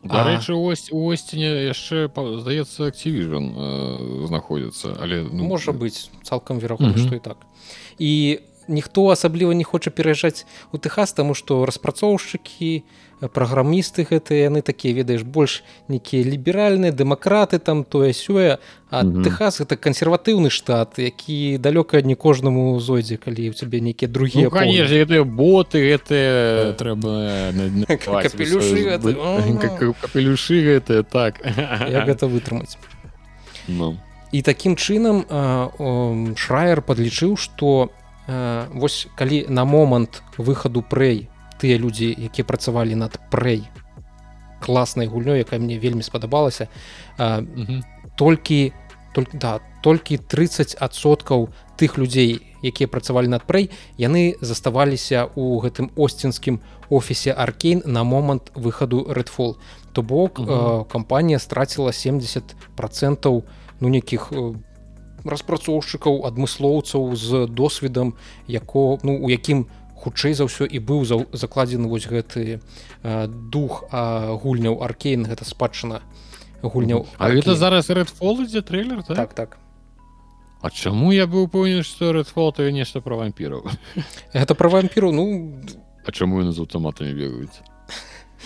Дарэчы ось у осціне яшчэ здаецца activision э, знаходзіцца але ну, можа быць цалкам верагодна mm -hmm. што і так. І ніхто асабліва не хоча пераязджаць у тэхас таму што распрацоўшчыкі праграмісты гэтыя яны такія ведаеш больш нейкія ліберальныя дэмакраты там тое сёе. А mm -hmm. тэхас это кансерватыўны штат які далёка не кожнаму зойдзе калі у цябе нейкія другія ну, конечно гэтыя боты гэтыя трэба капелюшы гэтыя. так. Гэта вытрымаць. Ну. І такім чынам шраер падлічыў што Э, вось калі на момант выхаду прэй тыя людзі якія працавалі над прэй класнай гульнёй якая мне вельмі спадабалася толькі только да толькі 30соткаў тых людзей якія працавалі над прэй яны заставаліся у гэтым осцінскім офісе аркейн на момант выхаду рэдфол то бок кампанія страціла 70 процентаў ну нейкіх распрацоўшчыкаў адмыслоўцаў з досведам яко ну у якім хутчэй за ўсё і быў за закладзены вось гэты э, дух гульняў аркейн гэта спадчына гульняў А гэта зараз рэдфолдзе трейлер так? Так, так. А чаму я быў упэўнен што рэдфол то нешта пра вампіраў? Гэта пра вампіру ну А чаму яны з аўтаматамі бегаюць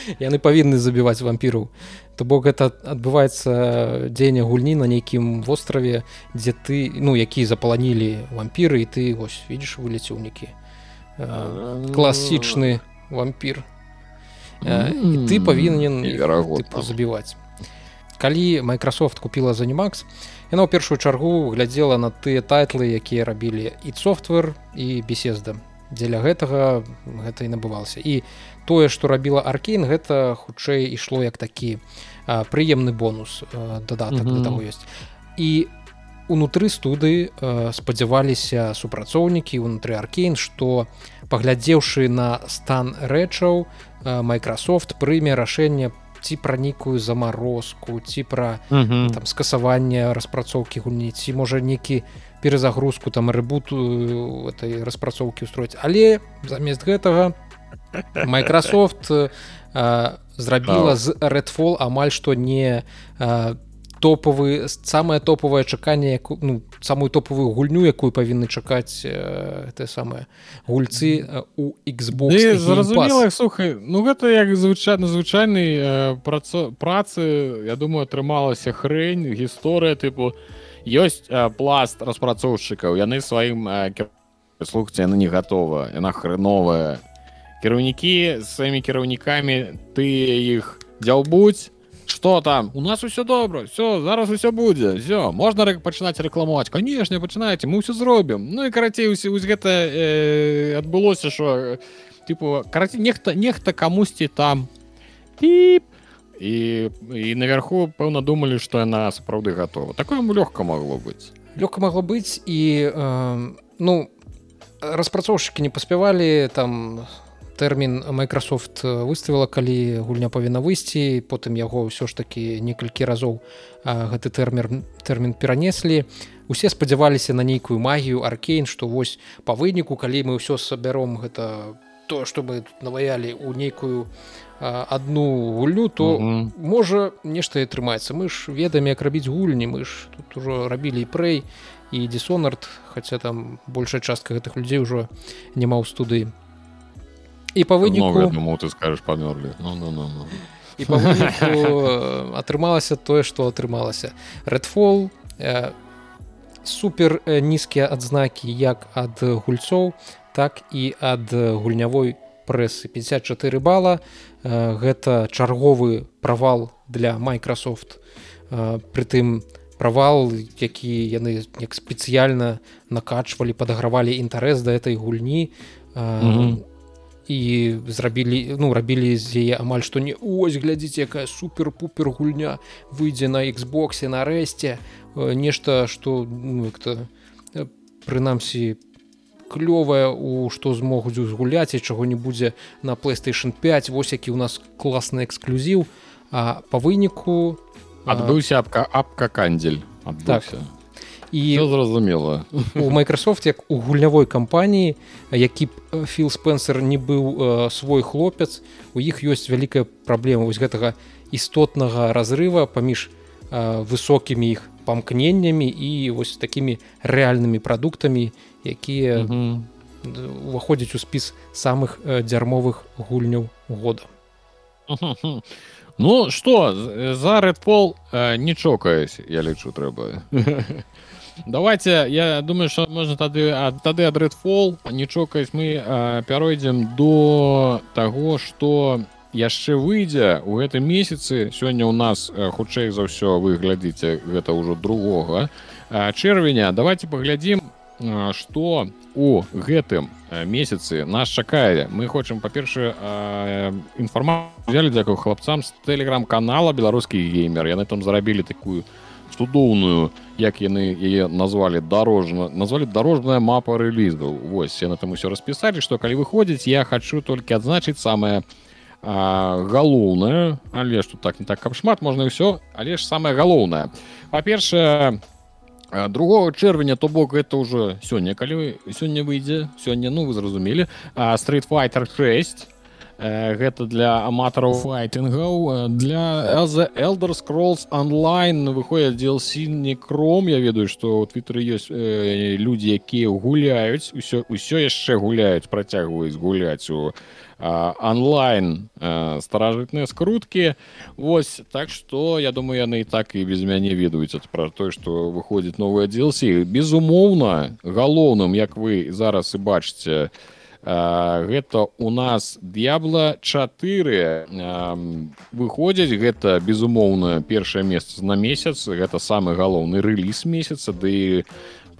яны павінны забіваць вампіру то бок гэта адбываецца дзеянне гульні на нейкім востраве дзе ты ну які запаланілі вампіры і ты вось видишь вылеціў некі класічны вампір і ты павінен забіваць калі Microsoft купила занімакс яна ў першую чаргу глядзела на тыя тайтлы якія рабілі і софтвер і беседа дзеля гэтага гэта і набывался і тое што рабіла аркейн гэта хутчэй ішло як такі прыемны бонус дадатак mm -hmm. того ёсць і унутры студы спадзяваліся супрацоўнікі унутры аркейн што паглядзеўшы на стан рэчаў Microsoft прыме рашэнне ці пра нейкую замарозку ці пра mm -hmm. там скасаванне распрацоўкі гульні ці можа нейкі перезагрузку там рэбуту этой распрацоўкі устроіць але замест гэтага Microsoft э, зрабіла з redfall амаль што не э, топавы самае топавае чаканне ну, самую топавую гульню якую павінны чакаць э, те самае гульцы э, у Xbox зразумела сухай ну гэта як звычайна звычайны э, праца працы я думаю атрымалася хрень гісторыя тыпу ёсць э, пласт распрацоўшчыкаў яны сваім э, слухце яны не гатова яна хреновая кіраўнікі сваімі кіраўнікамі ты іх дзяўбуць что там? У нас усё добра все зараз усё будзе все можна пачынаць рэкламаваць канешне пачынаеце мы ўсё зробім ну і карацей усе вось гэта э, адбылося що типу караці нехта нехта камусьці там піп. І і наверху пэўна думалі што яна сапраўды готова такое лёгка могло быць лёгка могло быць і э, ну распрацоўшчыкі не паспявалі там тэрмін Microsoft выставіла калі гульня павінна выйсці потым яго ўсё ж такі некалькі разоў гэты тэрмін тэрмін перанеслі. Усе спадзяваліся на нейкую магію аркейн што вось па выніку калі мы ўсё сабяром гэта то што мы наваялі ў нейкую одну гульню то mm -hmm. можа нешта і атрымаецца. Мы ж ведаем як рабіць гульні мы ж тут ужо рабілі і прэй і десонард хаця там большая частка гэтых людзей ўжо няма ў студыі і па выніку думаю, ты скажешь памёрлі ну, ну, ну, ну. і па атрымалася тое што атрымалася редфол э, супер нізкія адзнакі як ад гульцоў так і ад гульнявой прэсы 54 бала э, гэта чарговы правал для Microsoft. Э, притым правал які яны як спецыяльна накачвалі падагравалі інтарэс да этой гульні. Э, mm -hmm і зрабілі ну рабілі з яе амаль што не. Ось глядзіце якая супер-пупер гульня выйдзе на Xбосе нарэшце нешта што ну, э, прынамсі клёвая у што змогуць узгуляць і чаго не будзе на playstation 5 вось які у нас класны эксклюзіў. А по выніку адбыўся апка апка кандзель так і зразумела у Microsoft як у гульнявой кампаніі які філ спенсер не быў свой хлопец у іх ёсць вялікая праблема вось гэтага істотнага разрыва паміж э, высокімі іх памкненнямі і вось такімі рэальнымі прадуктамі якія уваходзяць у спіс самых дзярмовых гульняў года. Ну что за рэдпол не чокаюсь я лічу трэба давайте я думаю что можна тады ад тады ад рэдфол нічокаюсь мы пяройдзем до того что яшчэ выйдзе у гэтым месяцы. Сёння у нас хутчэй за ўсё вы глядзіце гэта ўжо другога чэрвеня. Давайте паглядзім что у гэтым месяцы нас чакае. Мы хочам па-першае інфармацию взяли дзякую хлапцам з телеграм-канала беларускі геймер яны там зарабілі такую цудоўную як яны яе назвалі дорожна назвалі дарожная мапа рэлізу Вось яны там усё распісалі што калі выходзіць я хочу толькі адзначыць самае галоўнае але тут так не так каб шмат можна ўсё але ж самае галоўнае. Па-першае другого чэрвеня то бок это ўжо сёння калі сёння выйдзе сёння ну вы зразумелі street fighter 6 гэта для аматараў файтынгаў для The Elder Scrolls онлайн выходят DLC не кром Я ведаю что у твиттеры ёсць э, людзі якія гуляюць. Усё ўсё яшчэ гуляюць працягваюць гуляць у онлайн старажытныя скруткі. Вось так что я думаю яны і так і без мяне ведаюць. Пра тое что выходзіць новыя DLC безумоўна галоўным як вы зараз і бачыце гэта у нас д'ябла 4 выходзяць гэта безумоўна першае месца на месяц. Гэта самы галоўны рэліз месяца ды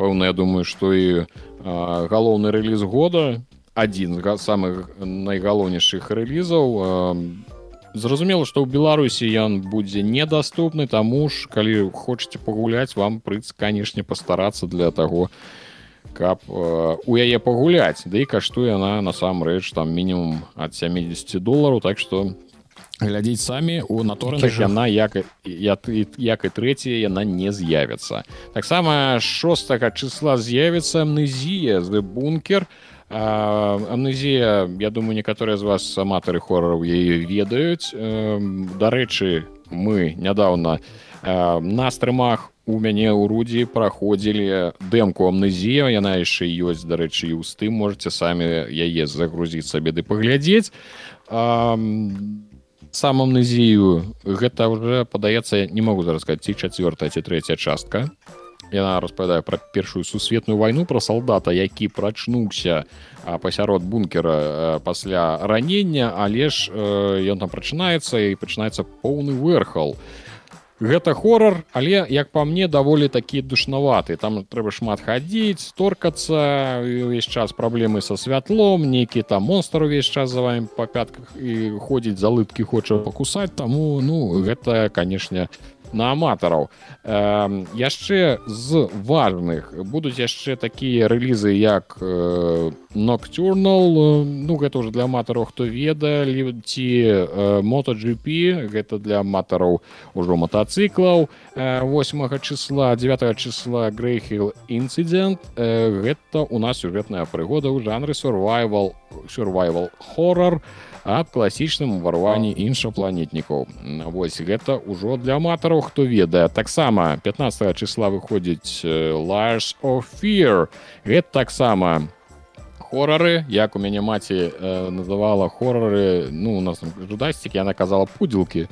пэўна я думаю что і галоўны рэліз года. Адзін з самых найгалоўнейшых рэлізаў. Зразумела што ў беларусі ён будзе недаступны таму ж калі хочаце пагуляць вам прыц канешне пастарацца для таго каб у яе пагуляць. Да і каштуе яна насамрэч там мінімум ад 70 долараў. Так што глядзець самі у наторах яна як як і трэцяя яна не з'явіцца. Таксама 6 числа з'явіцца амнезія з бункер амнезія я думаю некаторыя з вас аматары хорараў яе ведаюць. Дарэчы мы нядаўна на стрымах у мяне ў рудзі праходзілі дэмку амнезія яна яшчэ ёсць дарэчы і ў тым можете самі яе загрузіць сабе ды паглядзець. Сам амнезію гэта уже падаецца не могу зараз сказать ці чацвёртая ці трэця частка. Яна распавядае пра першую сусветную вайну пра салдата які прачнуўся пасярод бункера пасля ранення але ж ён там прачынаецца і пачынаецца поўны верхал гэта хорор але як по мне даволі такі душнаваты. Там трэба шмат хадзіць торкацца увесь час праблемы са святлом нейкі там монстр увесь час за вами па пятках і ходзіць залыткі хоча пакусаць. Таму ну гэта канешне не на аматараў э, яшчэ з важных будуць яшчэ такія рэлізы як э, ноктюрнал ну гэта уже для аматараў хто ведалі ці э, мотоGP гэта для аматараў ужо мотоциклаў э, 8 числа 9 числа грейхил інцидент э, гэта у нас сюжэтная прыгода ў жанры survival survival хоррор у аб класічным уварванні іншапланетнікаў. Вось гэта ўжо для аматараў хто ведае. Таксама 15 числа выходзіць Lars of fear. Гэта таксама хорары як у мяне маці э, называла хорары ну у нас жудасцік я наказала пудзілкі.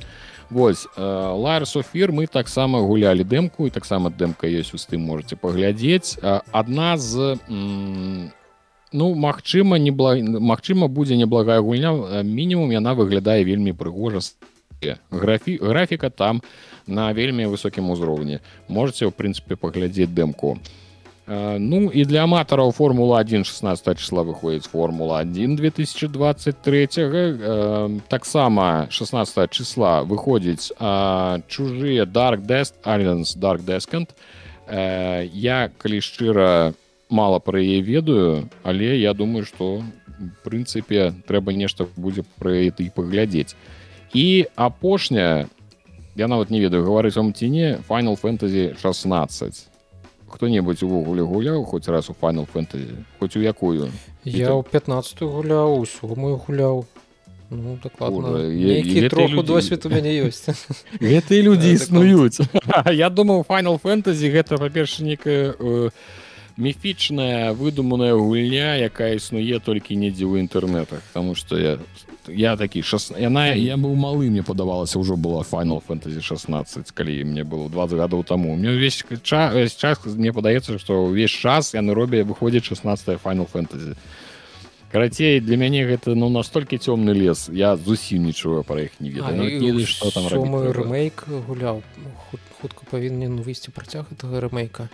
Вось Ларс офір мы таксама гулялі дэмку і таксама дэмка ёсць у тым можете паглядзець. Адна з Ну Мачыма не бла... Мачыма будзе неблагая гульня мінімум яна выглядае вельмі прыгожа. Графі графіка там на вельмі высокім узроўні. Можете ў прынцыпе паглядзець дэмку. Ну і для аматараў формула 1 16 числа выходзіць. Формула 1 2023 таксама 16 числа выходзіць чужыя dark desk Alliance dark deskant я калі шчыра не мало пра яе ведаю але я думаю что прынцыпе трэба нешта будзе пра это і паглядзець. І апошняя я нават не ведаю гаварыць вам ці не final фэнтазі 16 хто-небудзь увогуле гуляў хоць раз у final фэнтазі хоць у якую? Я ў 15 гуляў усё мой гуляў. Ну, троху досвед у мяне ёсць. Гэтыя людзі існуюць. я думаю final фэнтазі гэта па-перша некая э, міфічная выдуманая гульня якая існуе толькі недзе ў інтэрнетах потому что я я такі шас... яна я быў малы мне падавалася ўжо была final фэнтазі 16 калі мне было 20 гадоў таму. Мне ўвесь час час мне падаецца што ўвесь час яны робя выходзіць 16 final фэнтазі карацей для мяне гэта ну настолькі цёмны лес я зусім нічога пра іх не ведаю. Ну, что там рэмейк гуляў. Хутка павінен выйсці працяг этого рэмейка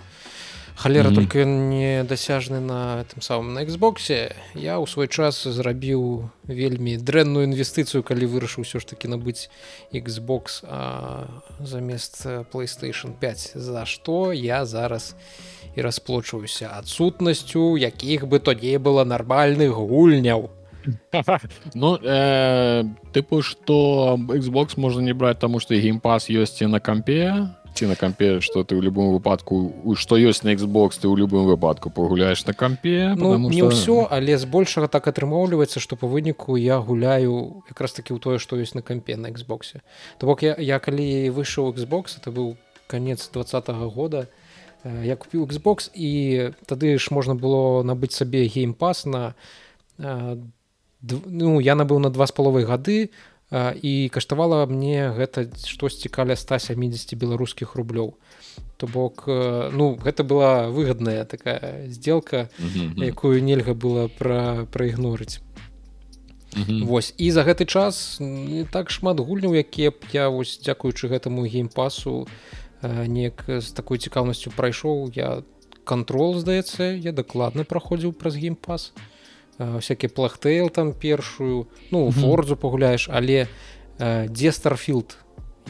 халера mm -hmm. только не дасяжны на тым самым на Xбосе я ў свой час зрабіў вельмі дрэнную інвестыцыю калі вырашыў ўсё ж таки набыць Xbox а, замест playstation 5 за што я зараз і расплочваюся адсутнасцю якіх бы то не было нармальных гульняў. Ну э, тыпу что Xbox можна не браць таму што геймпас ёсць і на кампе ці на кампе что ты ў любым выпадку што ёсць на Xbox ты ў любым выпадку пагуляеш на кампе ну, не что... ўсё але збольшага так атрымоўліваецца што па выніку я гуляю якраз таки ў тое што ёсць на кампе на Xboxe то бок я, я калі выйшаў Xbox это быў конец двадцатого года я купіў Xbox і тады ж можна было набыць сабе геймпас на ну я набыў на два з паловай гады і каштавала мне гэта штосьці каля 170 беларускіх рублёў. То бок ну гэта была выгадная такая сделка якую нельга было пра праігнорыць Вось і за гэты час не так шмат гульняў якія б я вось дзякуючы гэтаму геймпасу неяк з такой цікаўнасцю прайшоў. Я контрол здаецца я дакладна праходзіў праз геймпас. то всякие плахтейл там першую ну фордзу пагуляеш але дзе старфілд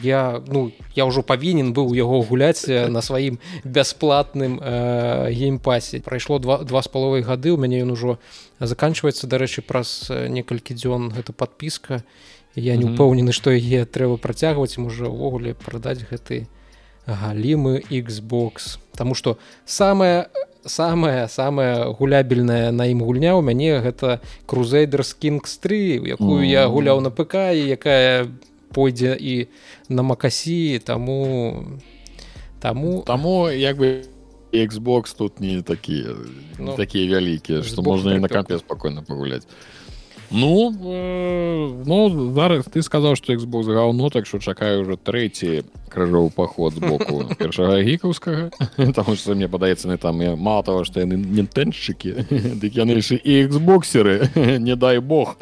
я ну я ўжо павінен быў яго гуляць на сваім бясплатным э, геймпасе прайшло два два з паловай гады у мяне ён ужо заканчваецца дарэчы праз некалькі дзён гэта подпіска я не упэўнены што яе трэба працягваць можа ўвогуле прадаць гэты галімы Xbox. Таму што самая самая самая гулябельная на ім гульня ў мяне гэта крузейдер скінкс 3 якую я гуляў на ПК і якая пойдзе і на макасі таму таму таму як бы Xbox тут не такія ну, такія вялікія што можна і на кампе спакойна пагуляць Ну э, ну зараз ты сказаў што Xbox гаўно так що чакаю уже трэці крыжоў паход з боку першага гікаўскага там што мне падаецца не там мало того што яны не тэншчыкі дык яны яшчэ і эксбоксеры не дай бог.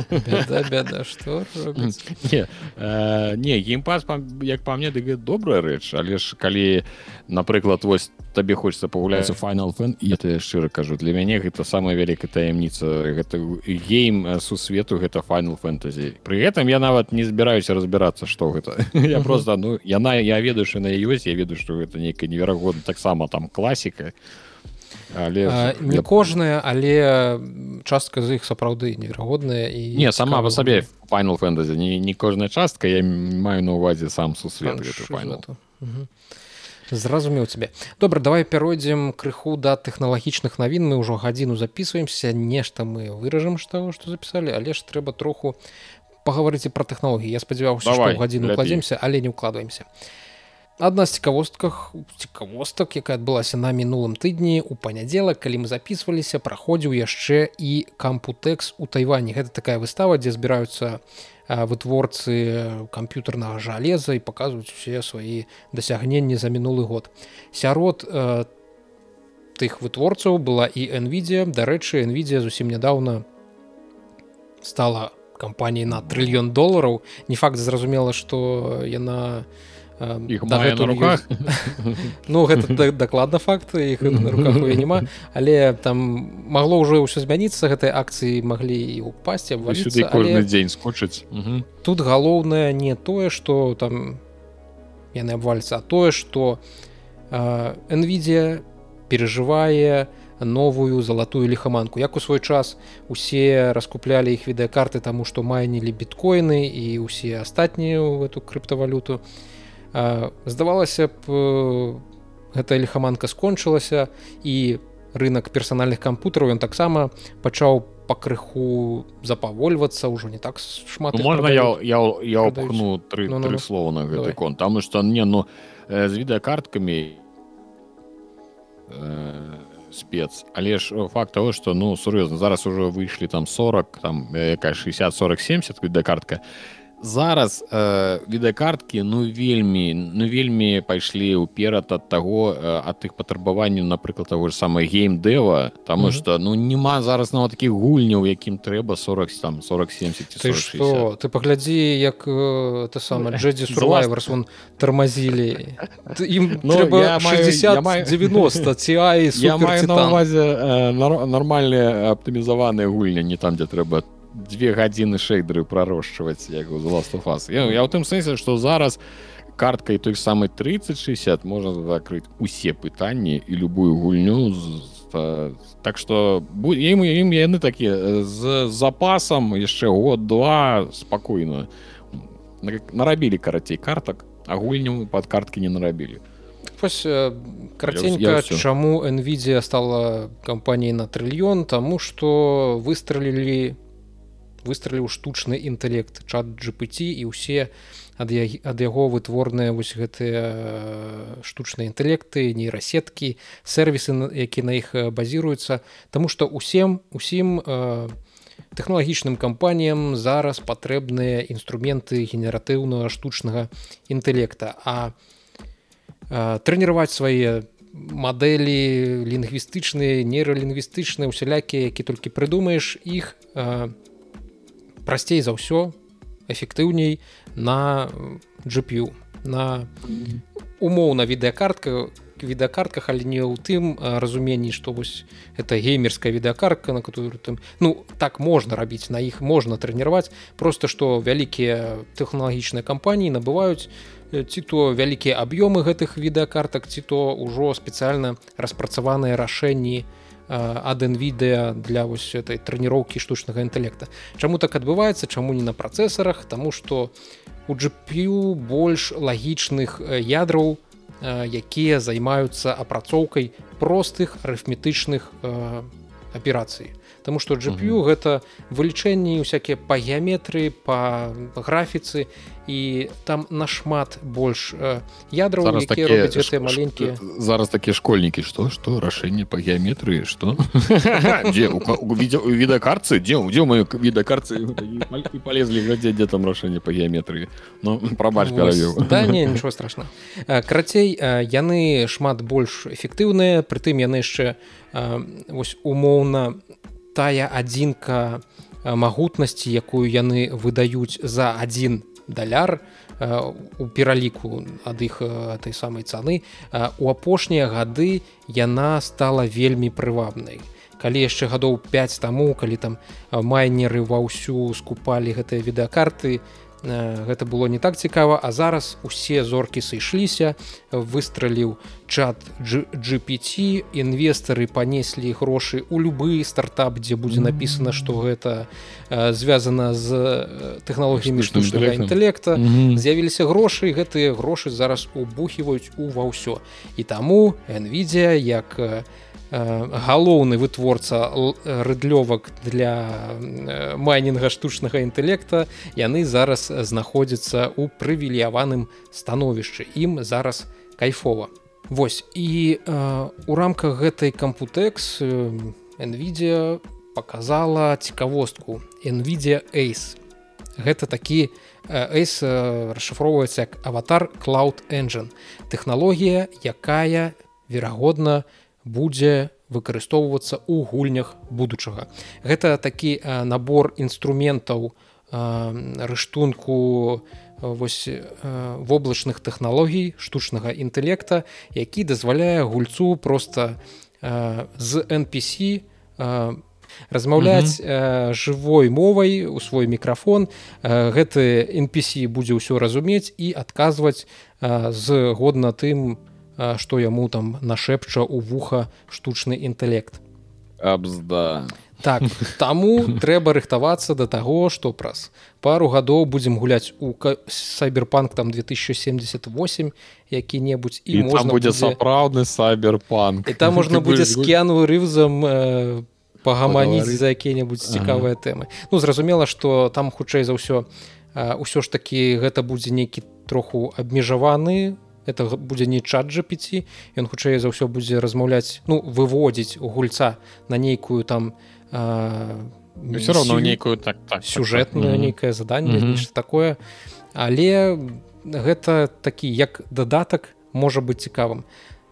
Што не, не геймпас як па мне дык добрая рэч але ж калі напрыклад вось табе хочется пагуляцца final фэн я ты шчыра кажу для мяне гэта самая вялікая таямніца гэта гейм сусвету гэта final фэнтазі при гэтым я нават не збіраюся разбірацца што гэта я просто ну яна я ведаю що на ёсць я ведаю што гэта нейкая неверагодна таксама там класіка але а, не я... кожная але частка з іх сапраўды неверагодная і не сама по сабе final фэнтазі не, не кожная частка я маю на увазе сам сусвет зразумеў цябе. Добра давай пяройдзем крыху да тэхналагічных навін. Мы ўжо гадзіну записываемся нешта мы выражам таго што запісалі але ж трэба троху пагаварыць пра тэхналогіі. Я спадзяваўся гадзіну укладземся але не укладваемся адна з цікавостках цікавостак якая адбылася на мінулым тыдні у панядзелак калі мы записываліся праходзіў яшчэ і кампутэкс у тайване. Гэта такая выстава дзе збіраюцца у вытворцы камп'ютарнага жалеза і паказваюць усе свае дасягненні за мінулы год. Сярод э, тых вытворцаў была і nvidia. Дарэчы nvidia зусім нядаўна стала кампаніяй на трыльён долараў не факт зразумела што яна не руках? ну гэта дакладна факт іх руках няма але там магло ўжо ўсё змяніцца гэтай акцыі маглі і упасці сюды кожны дзень скочыць. Тут галоўнае не тое что там яны абвальца тое что nvidia перажывае новую залатую лихаманку як у свой час усе раскуплялі іх відэакарты таму што майнілі біткоіны і ўсе астатнія в эту крыптавалюту. і здавалася б гэтая лихаманка скончылася і рынок персанальных кампутараў ён таксама пачаў пакрыху запавольвацца ўжо не так шмат ну, можна я я, я опхну тры, ну, ну, тры слова на гэты кон там что не ну з відэакарткамі э, спец. Але ж факт того что ну сур'ёзна зараз уже выйшлі там 40 там якая 60 40 70 відэакартка зараз э, відэакарткі ну вельмі ну вельмі пайшлі ўперад ад таго э, ад тых патрабаванняў напрыклад таго ж самае геймдэва таму что mm -hmm. ну няма зараз нават такіх гульняў якім трэба 40 там 40 70 ты что ты паглядзі як э, ты сам джедзі сурвайверс он тармазілі ім ну, 60 90 ці я маю на увазе э, нармальныя аптымізаваныя гульні не там дзе трэба две гадзіны шэйдеры прарошчваць як у ластфас я, я ў тым сэнсе што зараз карткай той самай 3060 можна закрыць усе пытанні і любую гульню з, так што ім ім яны такія з запасам яшчэ год два спакойна нарабілі карацей картак а гульню под карткі не нарабілі Вось караценька чаму nvidia стала кампаніяй на трыльён таму што выстралілі выстраліў штучны інтэлект чат GPT і ўсе ад, ад яго вытворныя вось гэтыя штучныя інтэлекты нейрасеткі сервісы які на іх базіруюцца. Таму што усім усім тэхналагічным кампаніям зараз патрэбныя інструменты генератыўнага штучнага інтэлекта. А трэніраваць свае мадэлі лінгвістычныя нейралінгвістычныя усялякія які толькі прыдумаеш іх прасцей за ўсё эфектыўней на GPU на умоўна відэакартка відэакартках але не ў тым разуменні што вось это геймерская відэакартка на которую там ну так можна рабіць на іх можна трэніраваць. Просто што вялікія тэхналагічныя кампаніі набываюць ці то вялікія аб'ёмы гэтых відэакартак ці то ўжо спецыяльна распрацаваныя рашэнні ад nvidia для вось этой трэніроўкі штучнага інтэлекта Чаму так адбываецца чаму не на працэсарах? Тому что у GPU больш лагічных ядраў якія займаюцца апрацоўкай простых арыфметычных аперацый Таму што GPU гэта вылічэнні усякія па геаметрыі па графіцы і там нашмат больш ядраў маленькія. зараз такія школьнікі што што рашэнне па геаметрыі што? Дзе відэакарцы дзе дзе маю відэакарцы полезлі глядзе дзе там рашэнне па геаметрыі Ну прабач да не нічого страшна карацей яны шмат больш эфектыўныя прытым яны яшчэ вось умоўна тая адзінка магутнасці якую яны выдаюць за один даляр у пераліку ад іх той самай цаны у апошнія гады яна стала вельмі прывабнай. Калі яшчэ гадоў 5 таму калі там майнеры ва ўсю скупалі гэтыя відэакарты то гэта было не так цікава а зараз усе зоркі сышліся выстраліў чат GPT інвестары панеслі грошы у любы стартап дзе будзе написано что гэта звязана з тэхналогіямі штучнага інтэлекта з'явіліся грошы гэтыя грошы зараз убухіваюць у ва ўсё. І таму nvidia як у галоўны вытворца рыдлёвак для майнінга штучнага інтэлекта яны зараз знаходзяцца ў прывіліяваным становішчы. Ім зараз кайфова. Вось і э, у рамках гэтай кампутэкс nvidia показала цікавостку. Nvidia Ace. Гэта такі Ace расшыфроўваецца як аватар cloud engine. Тэхналогія якая верагодна у будзе выкарыстоўвацца ў гульнях будучага. Гэта такі набор інструментаў рыштунку воблачных тэхналогій штучнага інтэлекта, які дазваляе гульцу проста з NPC размаўляць mm -hmm. жывой мовай у свой мікрафон. гэты NPC будзе ўсё разумець і адказваць згодна тым, што яму там нашэпча ў вуха штучны інтэлект. Абзда. Так таму трэба рыхтавацца да таго што праз пару гадоў будзем гуляць у сайберпанк там 2078 які-небудзь і, і можна будзе сапраўдны сайберпанк і там можна будзе з кену рывзам э, пагаманіць за якія-небудзь цікавыя ага. тэмы. Ну зразумела што там хутчэй за ўсё ўсё ж такі гэта будзе нейкі троху абмежаваны это будзе не чат GPT ён хутчэй за ўсё будзе размаўляць ну выводзіць у гульца на нейкую там э, все равно нейкую так, так сюжэтную так, так. нейкае заданне mm -hmm. такое але гэта такі як дадатак можа быць цікавым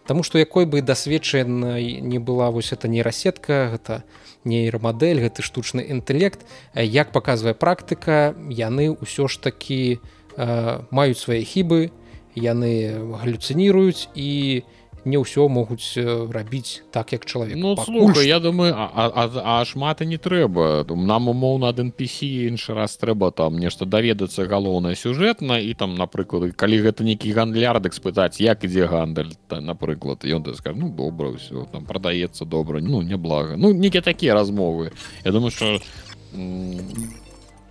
Таму што якой бы дасведчанай не была вось это нейрасетка гэта нейрамадэль гэты штучны інтэлект як паказвае практыка яны ўсё ж такі э, маюць свае хібы яны галюцыніруюць і не ўсё могуць рабіць так як чалавек. Ну, слухай, я думаю а, а, а шмат і не трэба. Нам умоўна ад NPC іншы раз трэба там нешта даведацца галоўнае сюжэтна і там напрыклад калі гэта нейкі гандлярдык спытаць як ідзе гандаль та напрыклад ён ты скажу ну, добра ўсё там прадаецца добра ну няблага ну нейкія такія размовы. Я думаю что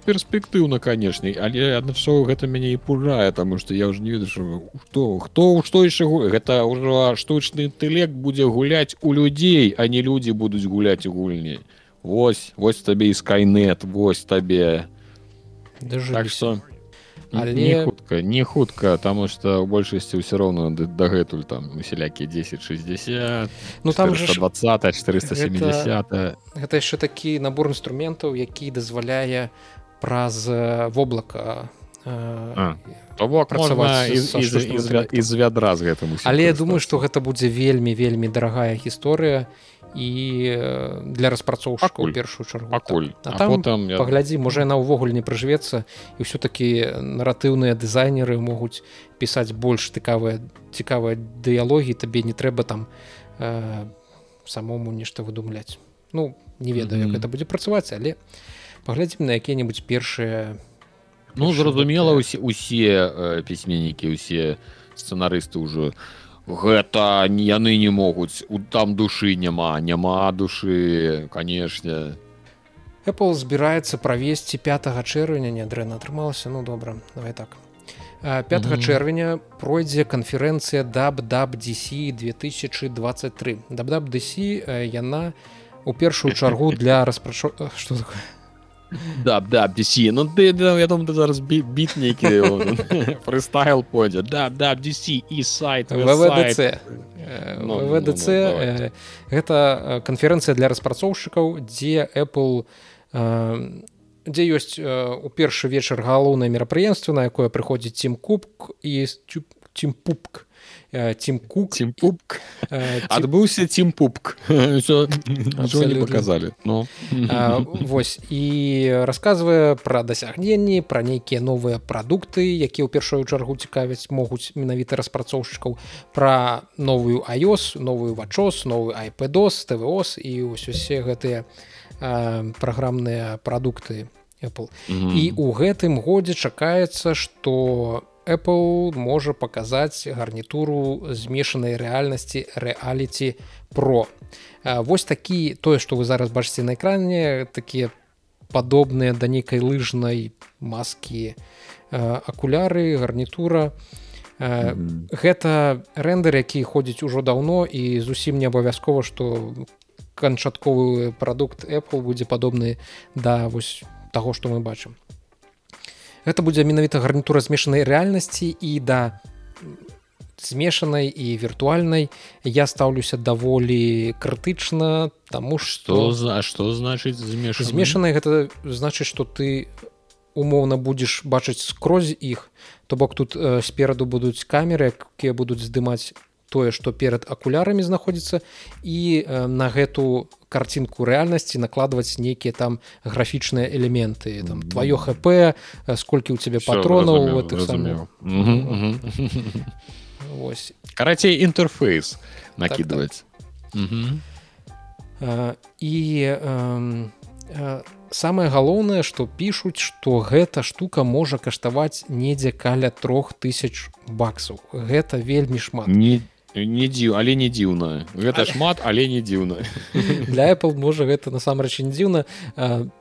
перспектыўна канешне але адначо гэта мяне і пужае тому что я уже не ведаю хто хто што яшчэ гэта ўжо штучны інтэлект будзе гуляць у людзей а не людзі будуць гуляць у гульні. Вось вось табе і скайнет вось табе. Так что але не хутка не хутка тому что у большасці ўсё роўно дагэтуль там усялякі 1060 ну там же 20 470 гэта, гэта яшчэ такі набор інструментаў які дазваляе праз воблака працаваць з вядра з гэтым але я думаю что гэта будзе вельмі вельмі дарагая гісторыя і і для распрацоўшчыкаў першую чаргу пакуль а, а там потом я... паглядзі можа яна ўвогуле не прыжвецца і ўсё-таки наратыўныя дызайнеры могуць пісаць больш цікавыя цікавыя дыялогі табе не трэба там э, самому нешта выдумляць ну не ведаю mm -hmm. як это будзе працаваць але паглядзім на якія-небудзь першыя ну зразумела усе усе э, пісьменнікі усе сцэнарысты ўжо гэта не яны не могуць у там душы няма няма душы канешне Apple збіраецца правесці 5 чэрвеня не дрэнна атрымалася ну добра давай так. 5 mm -hmm. чэрвеня пройдзе канферэнцыя дабдабDC 2023 дабдабDC яна у першую чаргу для распрачо что такое да да DC ну ты я думаю ты зараз біт нейкі фрыстайл пойдзе да да DC і сайт вДц вДц гэта канферэнцыя для распрацоўшчыкаў дзе Apple дзе ёсць у першы вечар галоўнае мерапрыемства на якое прыходзіць цім кубк і цім пупк Тим Кук. Тим Пупк. Адбыўся Тим Пупк. Не показалі но. Вось і расказвае пра дасягненні пра нейкія новыя прадукты якія ў першую чаргу цікавяць могуць менавіта распрацоўшчыкаў пра новую iOS новую вачос новую iPadос tvOS і ўсё усе гэтыя праграмныя прадукты Apple. Mm -hmm. і у гэтым годзе чакаецца што Apple можа паказаць гарнітуру змешанай рэальнасці рэаліці про. Вось такі тое, што вы зараз бачыце на экране такія падобныя да нейкай лыжнай маскі акуляры, гарнітура. Mm -hmm. Гэта рэндер, які ходзіць ужо даўно і зусім не абавязкова, што канчатковы прадукт Apple будзе падобны да вось таго, што мы бачым гэта будзе менавіта гарнітура змешанай рэальнасці і да змешанай і віртуальнай я стаўлюся даволі крытычна таму што за што значыць змеш змешанай гэта значыць што ты умоўна будзеш бачыць скрозь іх то бок тут э, спераду будуць камеры якія будуць здымаць тое што перад акулярамі знаходзіцца і э, на гэту карцінку рэальнасці накладваць нейкія там графічныя элементы там твоё хп э, сколькі ў цябе патронаў Вось карацей інтэрфейс накідваць так, так. і э, самае галоўнае што пішуць што гэта штука можа каштаваць недзе каля трох тысяч баксаў гэта вельмі шмат. Не не дзіў але не дзіўна гэта шмат але не дзіўна для Apple можа гэта насамрэч не дзіўна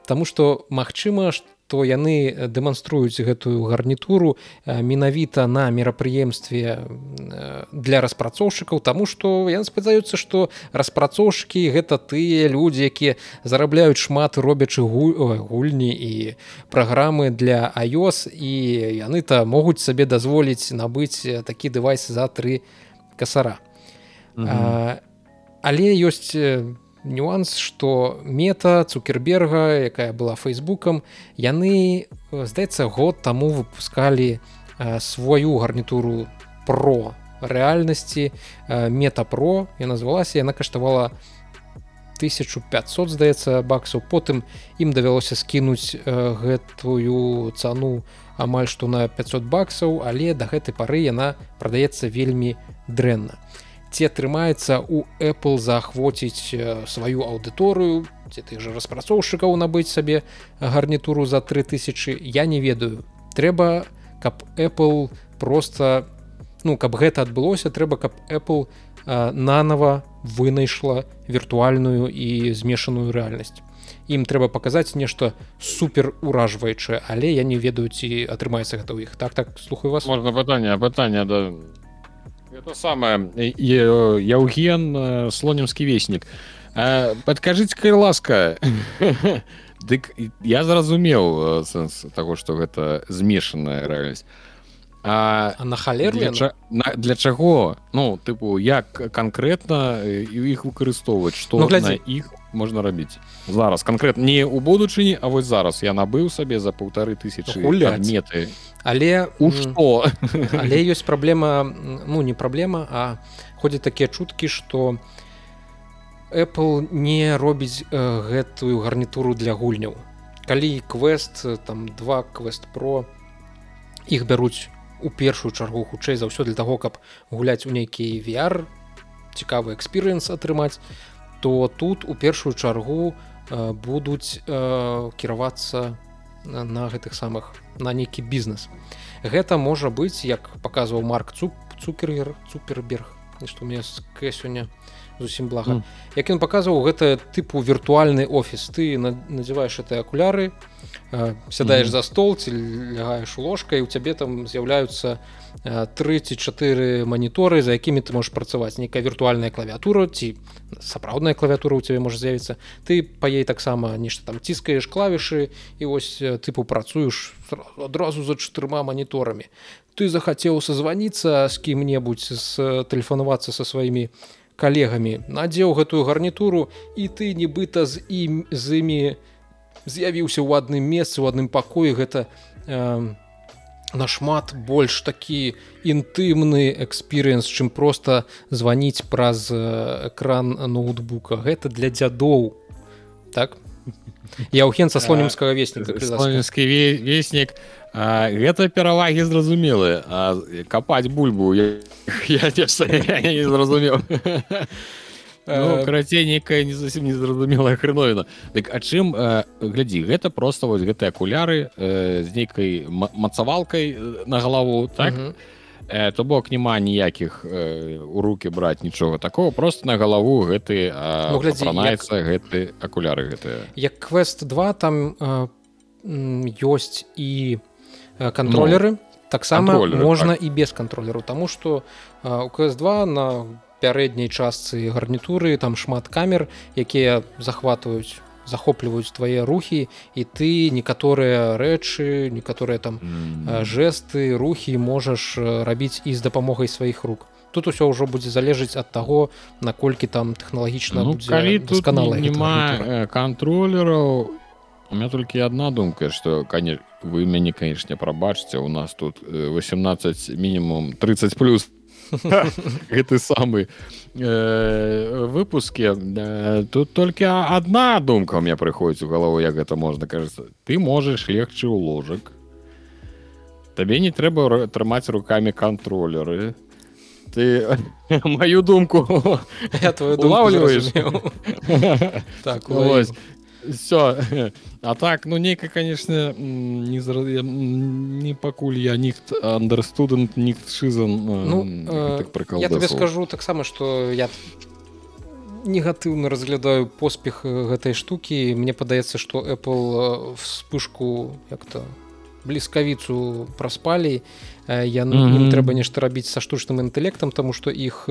Таму што магчыма што яны дэманструюць гэтую гарнітуру менавіта на мерапрыемстве для распрацоўшчыкаў Таму што яны спадзяюцца што распрацоўшчыкі гэта тыя людзі якія зарабляюць шмат робячы гульні і праграмы для iOS і яны то могуць сабе дазволіць набыць такі дэвайс за тры касара але ёсць нюанс что мета цукерберга якая была фейсбукам яны здаецца год таму выпускалі сваю гарнітуру про рэальнасці. Метапро я назвалася яна каштавала 1500 здаецца баксаў. Потым ім давялося скінуць гэтую цану амаль што на 500 баксаў але да гэтай пары яна прадаецца вельмі дрэнна. Ці атрымаецца у Apple заахвоціць сваю аўдыторыю ці ты же распрацоўшчыкаў набыць сабе гарнітуру за 3000 я не ведаю. Трэба каб Apple просто ну каб гэта адбылося трэба каб Apple нанова вынайшла віртуальную і змешаную рэальнасць ім трэба паказаць нешта супер уражваючае але я не ведаю ці атрымаецца гэта ў іх. Так так слухаю вас. Можна пытанне пытання да. Это самое яўген слонімскі веснік. Падкажыце ласка Дык я зразумеў сэнс таго што гэта змешаная рэальнасць А, а на халер для, ча... на, для чаго? Ну тыпу як канкрэтна іх выкарыстоўваць што ну, на іх можна рабіць зараз канкрэтна не ў будучыні А вось зараз. Я набыў сабе за паўтары тысячи меты але у што але ёсць праблема ну не праблема а ходзяць такія чуткі што Apple не робіць э, гэтую гарнітуру для гульняў. Калі квест там два квест про іх бяруць у першую чаргу хутчэй за ўсё для таго каб гуляць у нейкі VR цікавы экспірыенс атрымаць то тут у першую чаргу э, будуць э, кіравацца на, гэтых самых на нейкі бізнес. Гэта можа быць як паказваў марк цуп цукергер цуперберг што мне сёння зусім блага. Mm. як ён паказваў гэта тыпу віртуальны офіс. Ты надзяваеш это акуляры Э, сядаеш mm -hmm. за стол ці лягаеш ложкай у цябе там з'яўляюцца 34 маніторы за якімі ты можаш працаваць. Нейкая віртуальная клавіатура ці сапраўдная клавіатура у цябе можа з'явіцца. Ты па ей таксама нешта там ціскаеш клавішы і вось тыпу працуеш адразу за чатырма маніторамі. Ты захацеў созваніцца з кім-небудзь з тэлефанавацца са сваімі калегамі. Надзеў гэтую гарнітуру і ты нібыта з ім з імі з'явіўся ў адным месцы у адным пакоі. Гэта э, нашмат больш такі інтымны экспірыенс чым просто званіць праз экран ноутбука гэта для дзядоў. Так я ўхен са слонімскага весніка слонімскі веснік гэта перавагі зразумелы капаць бульбу я, я, я, я не зразумеў ну, карацей некая не зусім незразумелая хреновіна дык а чым э, глядзі гэта просто вось гэтыя акуляры э, з нейкай мацавалкай на галаву так э, то бок няма ніякіх э, у руки браць нічога такого просто на галаву гэты ну, глядзіцца як... гэты акуляры гэтыя як квест 2 там э, ёсць і кантролеры ну, таксама можна так. і без кантролеру тому что у квест 2 на пярэдняй частцы гарнітуры там шмат камер якія захватваюць захопліваюць твае рухі і ты некаторыя рэчы некаторыя там mm. жесты рухі можаш рабіць і з дапамогай сваіх рук. Тут усё ўжо будзе залежыць ад таго наколькі там тэхналагічна ну, канала няма кантролераў у меня толькі одна думка что канец вы мяне канешне прабачце у нас тут 18 мінімум 30 плюс. Гэты самы э, выпуске э, тут только одна думка у меня прыходзіць у галаву як гэта можна кажется. Ты можаш легчы ў ложак табе не трэба трымаць руками контролеры ты мою думку улавліваешь так все а так ну нейка конечно не зра... не пакуль я ніхт андерстудент ніхт шизан ну, э, так я тебе скажу таксама что я негатыўна разглядаю поспех гэтай штукі мне падаецца что apple вспышку як-то бліскавіцу праспалі я mm -hmm. трэба нешта рабіць са штучным інтэлектам тому что іх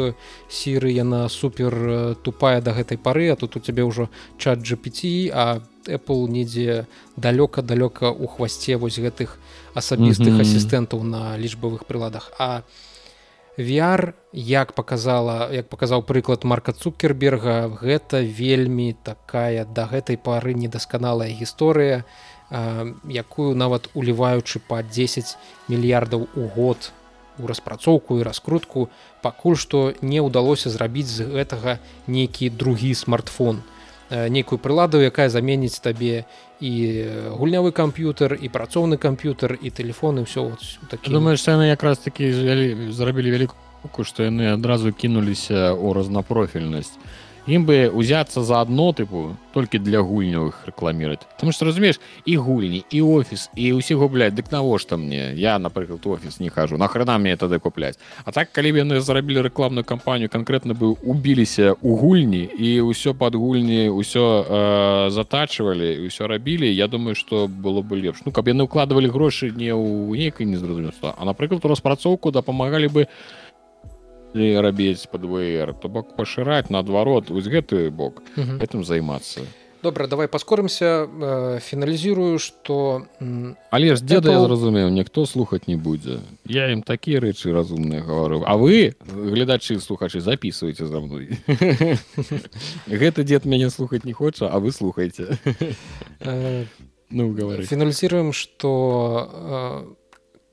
сіры яна супер тупая до гэтай пары а тут у цябе ўжо чат GPT а Apple недзе далёка далёка у хвасце вось гэтых асабістых mm -hmm. асістэнтаў на лічбавых прыладах а VR як показала як паказаў прыклад марка цукерберга гэта вельмі такая да гэтай пары недасканалая гісторыя і якую нават уліваючы па 10 мільярдаў у год у распрацоўку і раскрутку пакуль што не ўдалося зрабіць з гэтага нейкі другі смартфон. Нейкую прыладу якая заменіць табе і гульнявы камп'ютер і працоўны камп'ютер і телефоны все так думаешь яны якраз такі зрабілі вялікую што яны адразу кінуліся ў разнапрофільнасць ім бы узяцца за одно тыпу толькі для гульнявых рэкламіраць Таму што разумееш і гульні і офіс і ўсіх губляць дык навошта мне? Я напрыклад офіс не хожу нахрена мне тады купляць? А так калі б яны зарабілі рэкламную кампанію конкретно бы убіліся у гульні і ўсё пад гульні ўсё э, затачвалі ўсё рабілі Я думаю что было бы лепш. Ну каб яны укладывалі грошы не ў нейкай незразумельства а напрыклад у распрацоўку дапамагалі бы у рабіць под вр то бок пашыраць наадварот вось гэты бок. Гэтым займацца добра давай паскорымся э, фіналізірую что але ж деда я зразумеў ніхто слухаць не будзе я ім такія рэчы разумныя гаварыў А вы гледачы слухачы записывайте за мной. Гэты дед мяне слухаць не хоча а вы слухайте. Э, ну говорю фіналізіруем что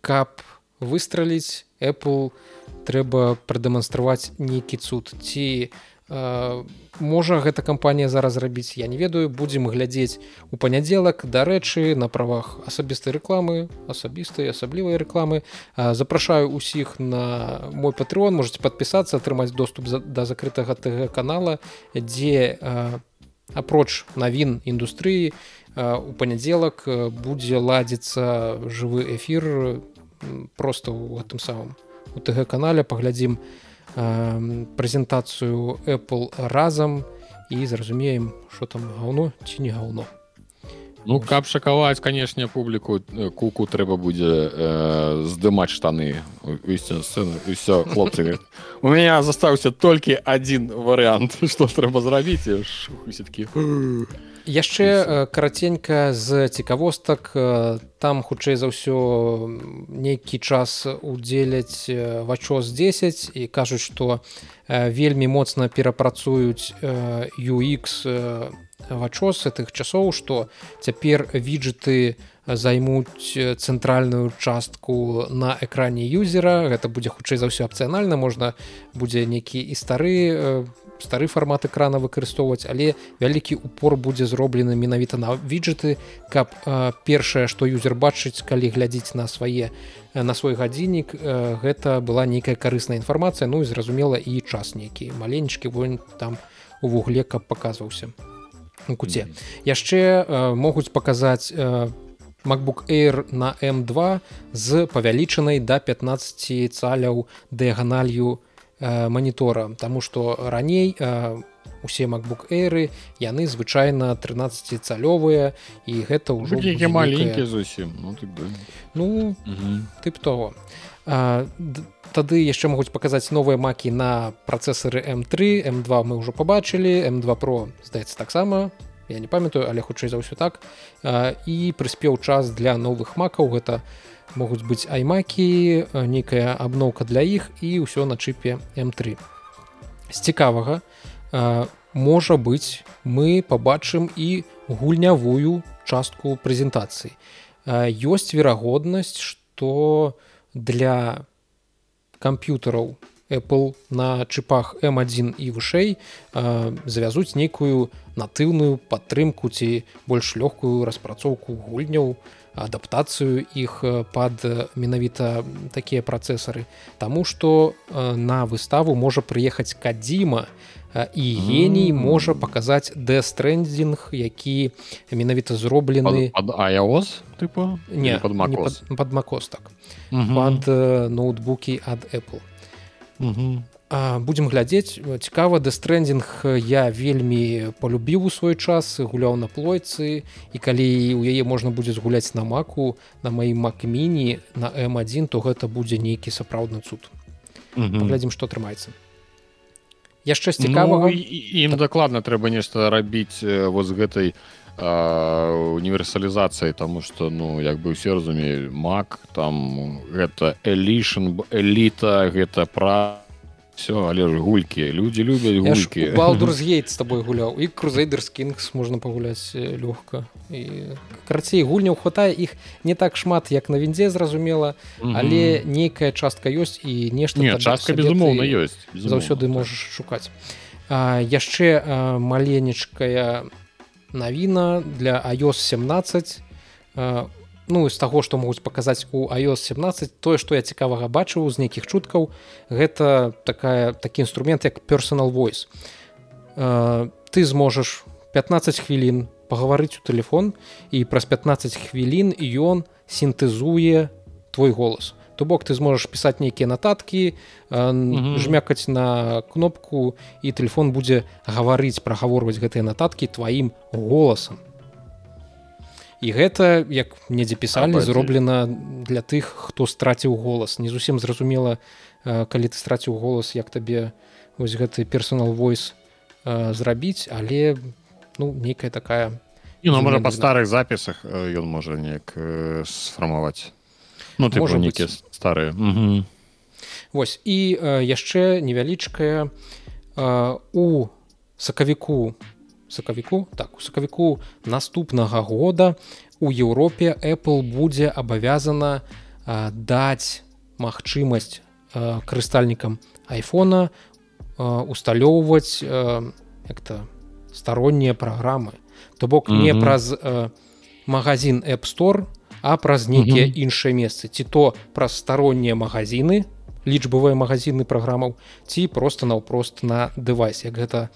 каб выстраліць apple трэба прадэманстраваць нейкі цуд. Ці э, можа гэта кампанія зараз рабіць я не ведаю. Будзем глядзець у панядзелак дарэчы на правах асабістай рэкламы асабістай асаблівай рэкламы. Э, запрашаю усіх на мой патрон можете подпісацца атрымаць доступ за, да закрытага тг канала дзе э, апроч навін індустрыі у панядзелак будзе ладзіцца жывы эфір просто ў гэтым самым у тг канале паглядзім э, прэзентацыю apple разам і зразумеем що там гаўно ці не гаўно. Ну каб шакаваць канешне публіку куку трэба будзе э, здымаць штаны. Ўсё хлопцы у меня застаўся толькі адзін варыянт что трэба зрабіць все-таки яшчэ караценька з цікавостак там хутчэй за ўсё нейкі час удзеляць вачос 10 і кажуць што вельмі моцна перапрацуюць UX вачос тых часоў што цяпер виджеты займуць цэнтральную частку на экране юзера. Гэта будзе хутчэй за ўсё апцыянальна можна будзе нейкі і стары стары фармат экрана выкарыстоўваць але вялікі упор будзе зроблены менавіта на виджеты каб э, першае што юзер бачыць калі глядзіць на свае на свой гадзіннік э, гэта была нейкая карысная інфармацыя ну і зразумела і час нейкі маленечкі войн там у вугле каб паказваўся куце. Яшчэ э, могуць паказаць по MacBook Air на M2 з павялічанай да 15 цаляў дыяганалью э, манітора Таму што раней э, усе MacBook Airы яны звычайна 13 цалёвыя і гэта ўжо маленькі зусім ну, так да. ну тып того тады яшчэ могуць паказаць новыя макі на працэсары m3 m2 мы ўжо побачылі m2 pro здаецца таксама я не памятаю але хутчэй за ўсё так. І прыспеў час для новых макаў гэта у могуць быць аймакі нейкая абноўка для іх і ўсё на чыпе m3 з цікавага можа быць мы побачым і гульнявую частку прэзентацыі. Ёсць верагоднасць что для камп'ютараў Apple на чыпах m1 і вышэй завязуць нейкую натыўную падтрымку ці больш лёгкую распрацоўку гульняў адаптацыю іх пад менавіта такія працэсары Таму што на выставу можа прыехаць кадзіма і геній можа паказаць дэстрэндзінг які менавіта зроблены iOS тыпу не под макос так. Пад ноутбукі ад Apple будзем глядзець цікава дэстрэндинг я вельмі полюбіў у свой час гуляў на плойцы і калі у яе можна будзе згуляць на маку на маім макміні на m1 то гэта будзе нейкі сапраўдны цуд. Глядзім што атрымаецца. Яшчэ цікавага ну, ім так. дакладна трэба нешта рабіць вот з гэтай універсалізацыяй тому что ну як бы усе разумею мак там гэта элішн эліта гэта пра все але ж гулькі люди любят гулькі балдурзгейт с тобой гуляў і крузейдер скингс можна пагуляць лёгка і карацей гульняў хватае іх не так шмат як на віндзе зразумела але нейкая частка ёсць і нешта не, частка безумоўна ёсць заўсёды можаш шукаць. А, яшчэ маленечкая навіна для iOS 17 у ну з таго што могуць паказаць у iOS 17 тое што я цікавага бачыў з нейкіх чуткаў гэта такая такі інструмент як personal voice. Э, ты зможаш 15 хвілін пагаварыць у телефон і праз 15 хвілін ён сінтэзуе твой голас. То бок ты зможаш пісаць нейкія нататкі жмякаць на кнопку і телефон будзе гаварыць прагаворваць гэтыя нататкі тваім голасам і гэта як недзе пісалі зроблена для тых хто страціў голас. Не зусім зразумела калі ты страціў голас як табе вось гэты персонал войс зрабіць але ну нейкая такая і ну, можа па старых запісах ён можа неяк сфармаваць. Ну можа нейкія старыя. Вось і яшчэ невялічкая у сакавіку сакавіку. Так у сакавіку наступнага года у Еўропе Apple будзе абавязана э, даць магчымасць э, карыстальнікам айфона э, усталёўваць э, як-то староннія праграмы. То бок не праз э, магазин App Store а праз нейкія іншыя месцы. Ці то праз староннія магазины лічбавыя магазины праграмаў ці просто наўпрост на дэвайс як гэта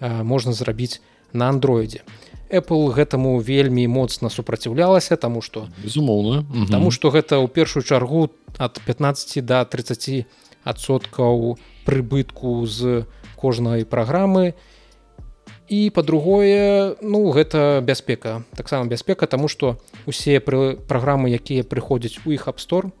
э, можна зрабіць на андроідзе Apple гэтаму вельмі моцна супраціўлялася таму што безумоўна. Таму што гэта ў першую чаргу ад 15 до 30 адсоткаў прыбытку з кожнай праграмы. І па-другое ну гэта бяспека. Таксама бяспека тому что усе пры праграмы якія прыходзяць у іх апстор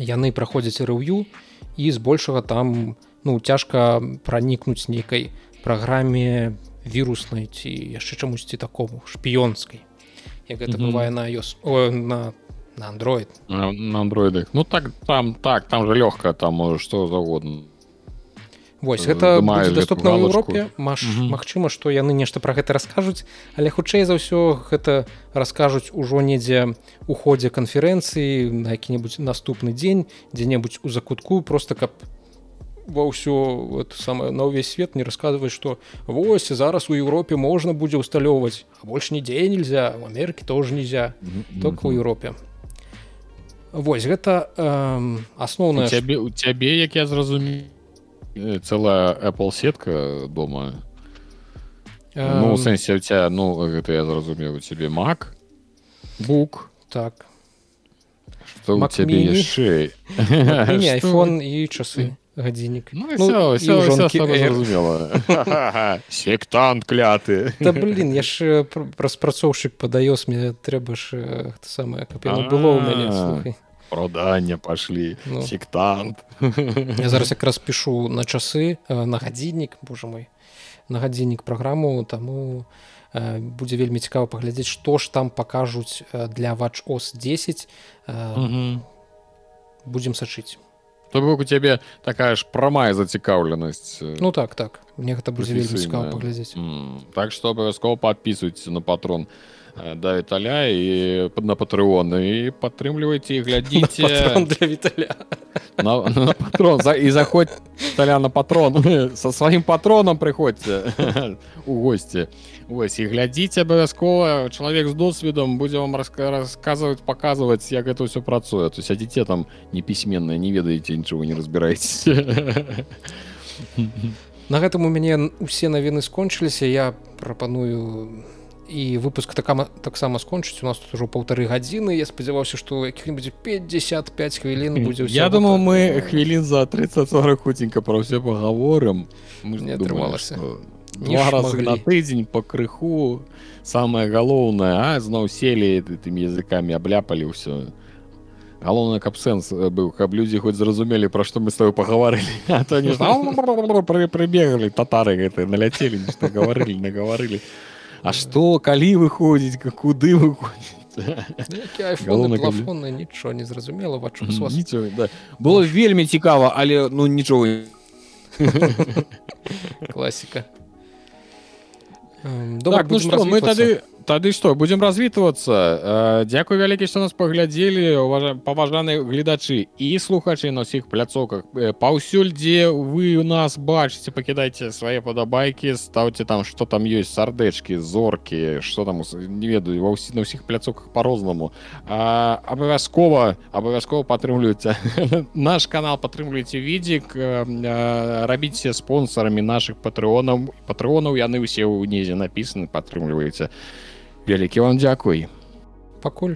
яны праходзяць рэв'ю і збольшага там ну цяжка пранікнуць нейкай праграме віруснай ці яшчэ чамусьці такому шпіёнскай. Як гэта бывае на iOS о, на на android. На андроидах ну так там так там же лёгка там что заўгодна. Вось гэта доступна ў Еўропе Маш Магчыма што яны нешта пра гэта раскажуць але хутчэй за ўсё гэта раскажуць ужо недзе у ходзе канферэнцыі на які-небудзь наступны дзень дзе-небудзь у закутку просто каб ва ўсё самае на ўвесь свет не расказваць што вось зараз у Еўропе можна будзе ўсталёўваць больш нідзе нельзя в Амерыкі тоже нельзя только ў Еўропе Вось гэта э, асноўная цябе у цябе як я зразумею Э, целая Apple сетка дома. Um... ну сэнсе у тебя ну гэта я зразумеў у тебе Mac. Бук так. Что у тебе яшчэ? iPhone і часы гадзіннік ну, ну, сектант кляты да, блин яшчэ распрацоўшчык падаёс мне трэба ж самае каб было ў мяне слухай. продання пашлі ну. сектант. Я зараз якраз пішу на часы э, на гадзіннік Боже мой на гадзіннік праграму таму э, будзе вельмі цікава паглядзець што ж там пакажуць э, для вач ос 10 будзем сачыць то бок у цябе такая ж прамая зацікаўленасць ну так так. Мне гэта будзе вельмі цікава паглядзець. Так што абавязкова падпісваюць на патрон. на Э, да віталя і на патрыоны і падтрымлівайце і глядзіце для віталя на, на патрон за, і заходь таля на патрон. Со сваім патронам прыходзьце у госці ось і глядзіце абавязкова чалавек з досведам будзе вам расказваць паказваць як это ўсё працуе то сядзіце там непісьменна не ведаеце нічого не разбіраеце на гэтым у мяне усе навіны скончыліся я прапаную і выпуск такама таксама скончыць у нас тут ужо полторы гадзіны я спадзяваўся што якіх-нибудь 55 хвілін будзе я думаю мы хвілін за 30 хутенька про ўсё паговорым не атрымалася на тыдзень по крыху самое галоўнае зноў селі тымі языкамі абляпалі ўсё галоўна каб сэнс быў каб людзі хоць зразумелі пра што мы с тобой пагаварылі прыбегалі татары гэты наляцелі гаварылі нагаварылі а што калі выходзіць куды выходзіць нічого не зразумела да. было вельмі цікава але ну нічого. Класіка так, ну што, мы тады тады што будзем развітвацца. Дякую вялікі што нас паглядзелі паважаныя гледачы і слухачы на ўсіх пляцоках. Паўсюль дзе вы у нас бачыце пакідайце свае падабайкі стаўце там што там ёсць сардэчкі зоркі что там не ведаю ва ўсі на ўсіх пляцоках по-рознаму абавязкова абавязкова падтрымліваюцца наш канал падтрымліваеце відзік рабіце спонсарамі наших патрыонаў патрыонаў яны ўсе ўнізе напісаны падтрымліваеце вялікі вам дзякуй пакуль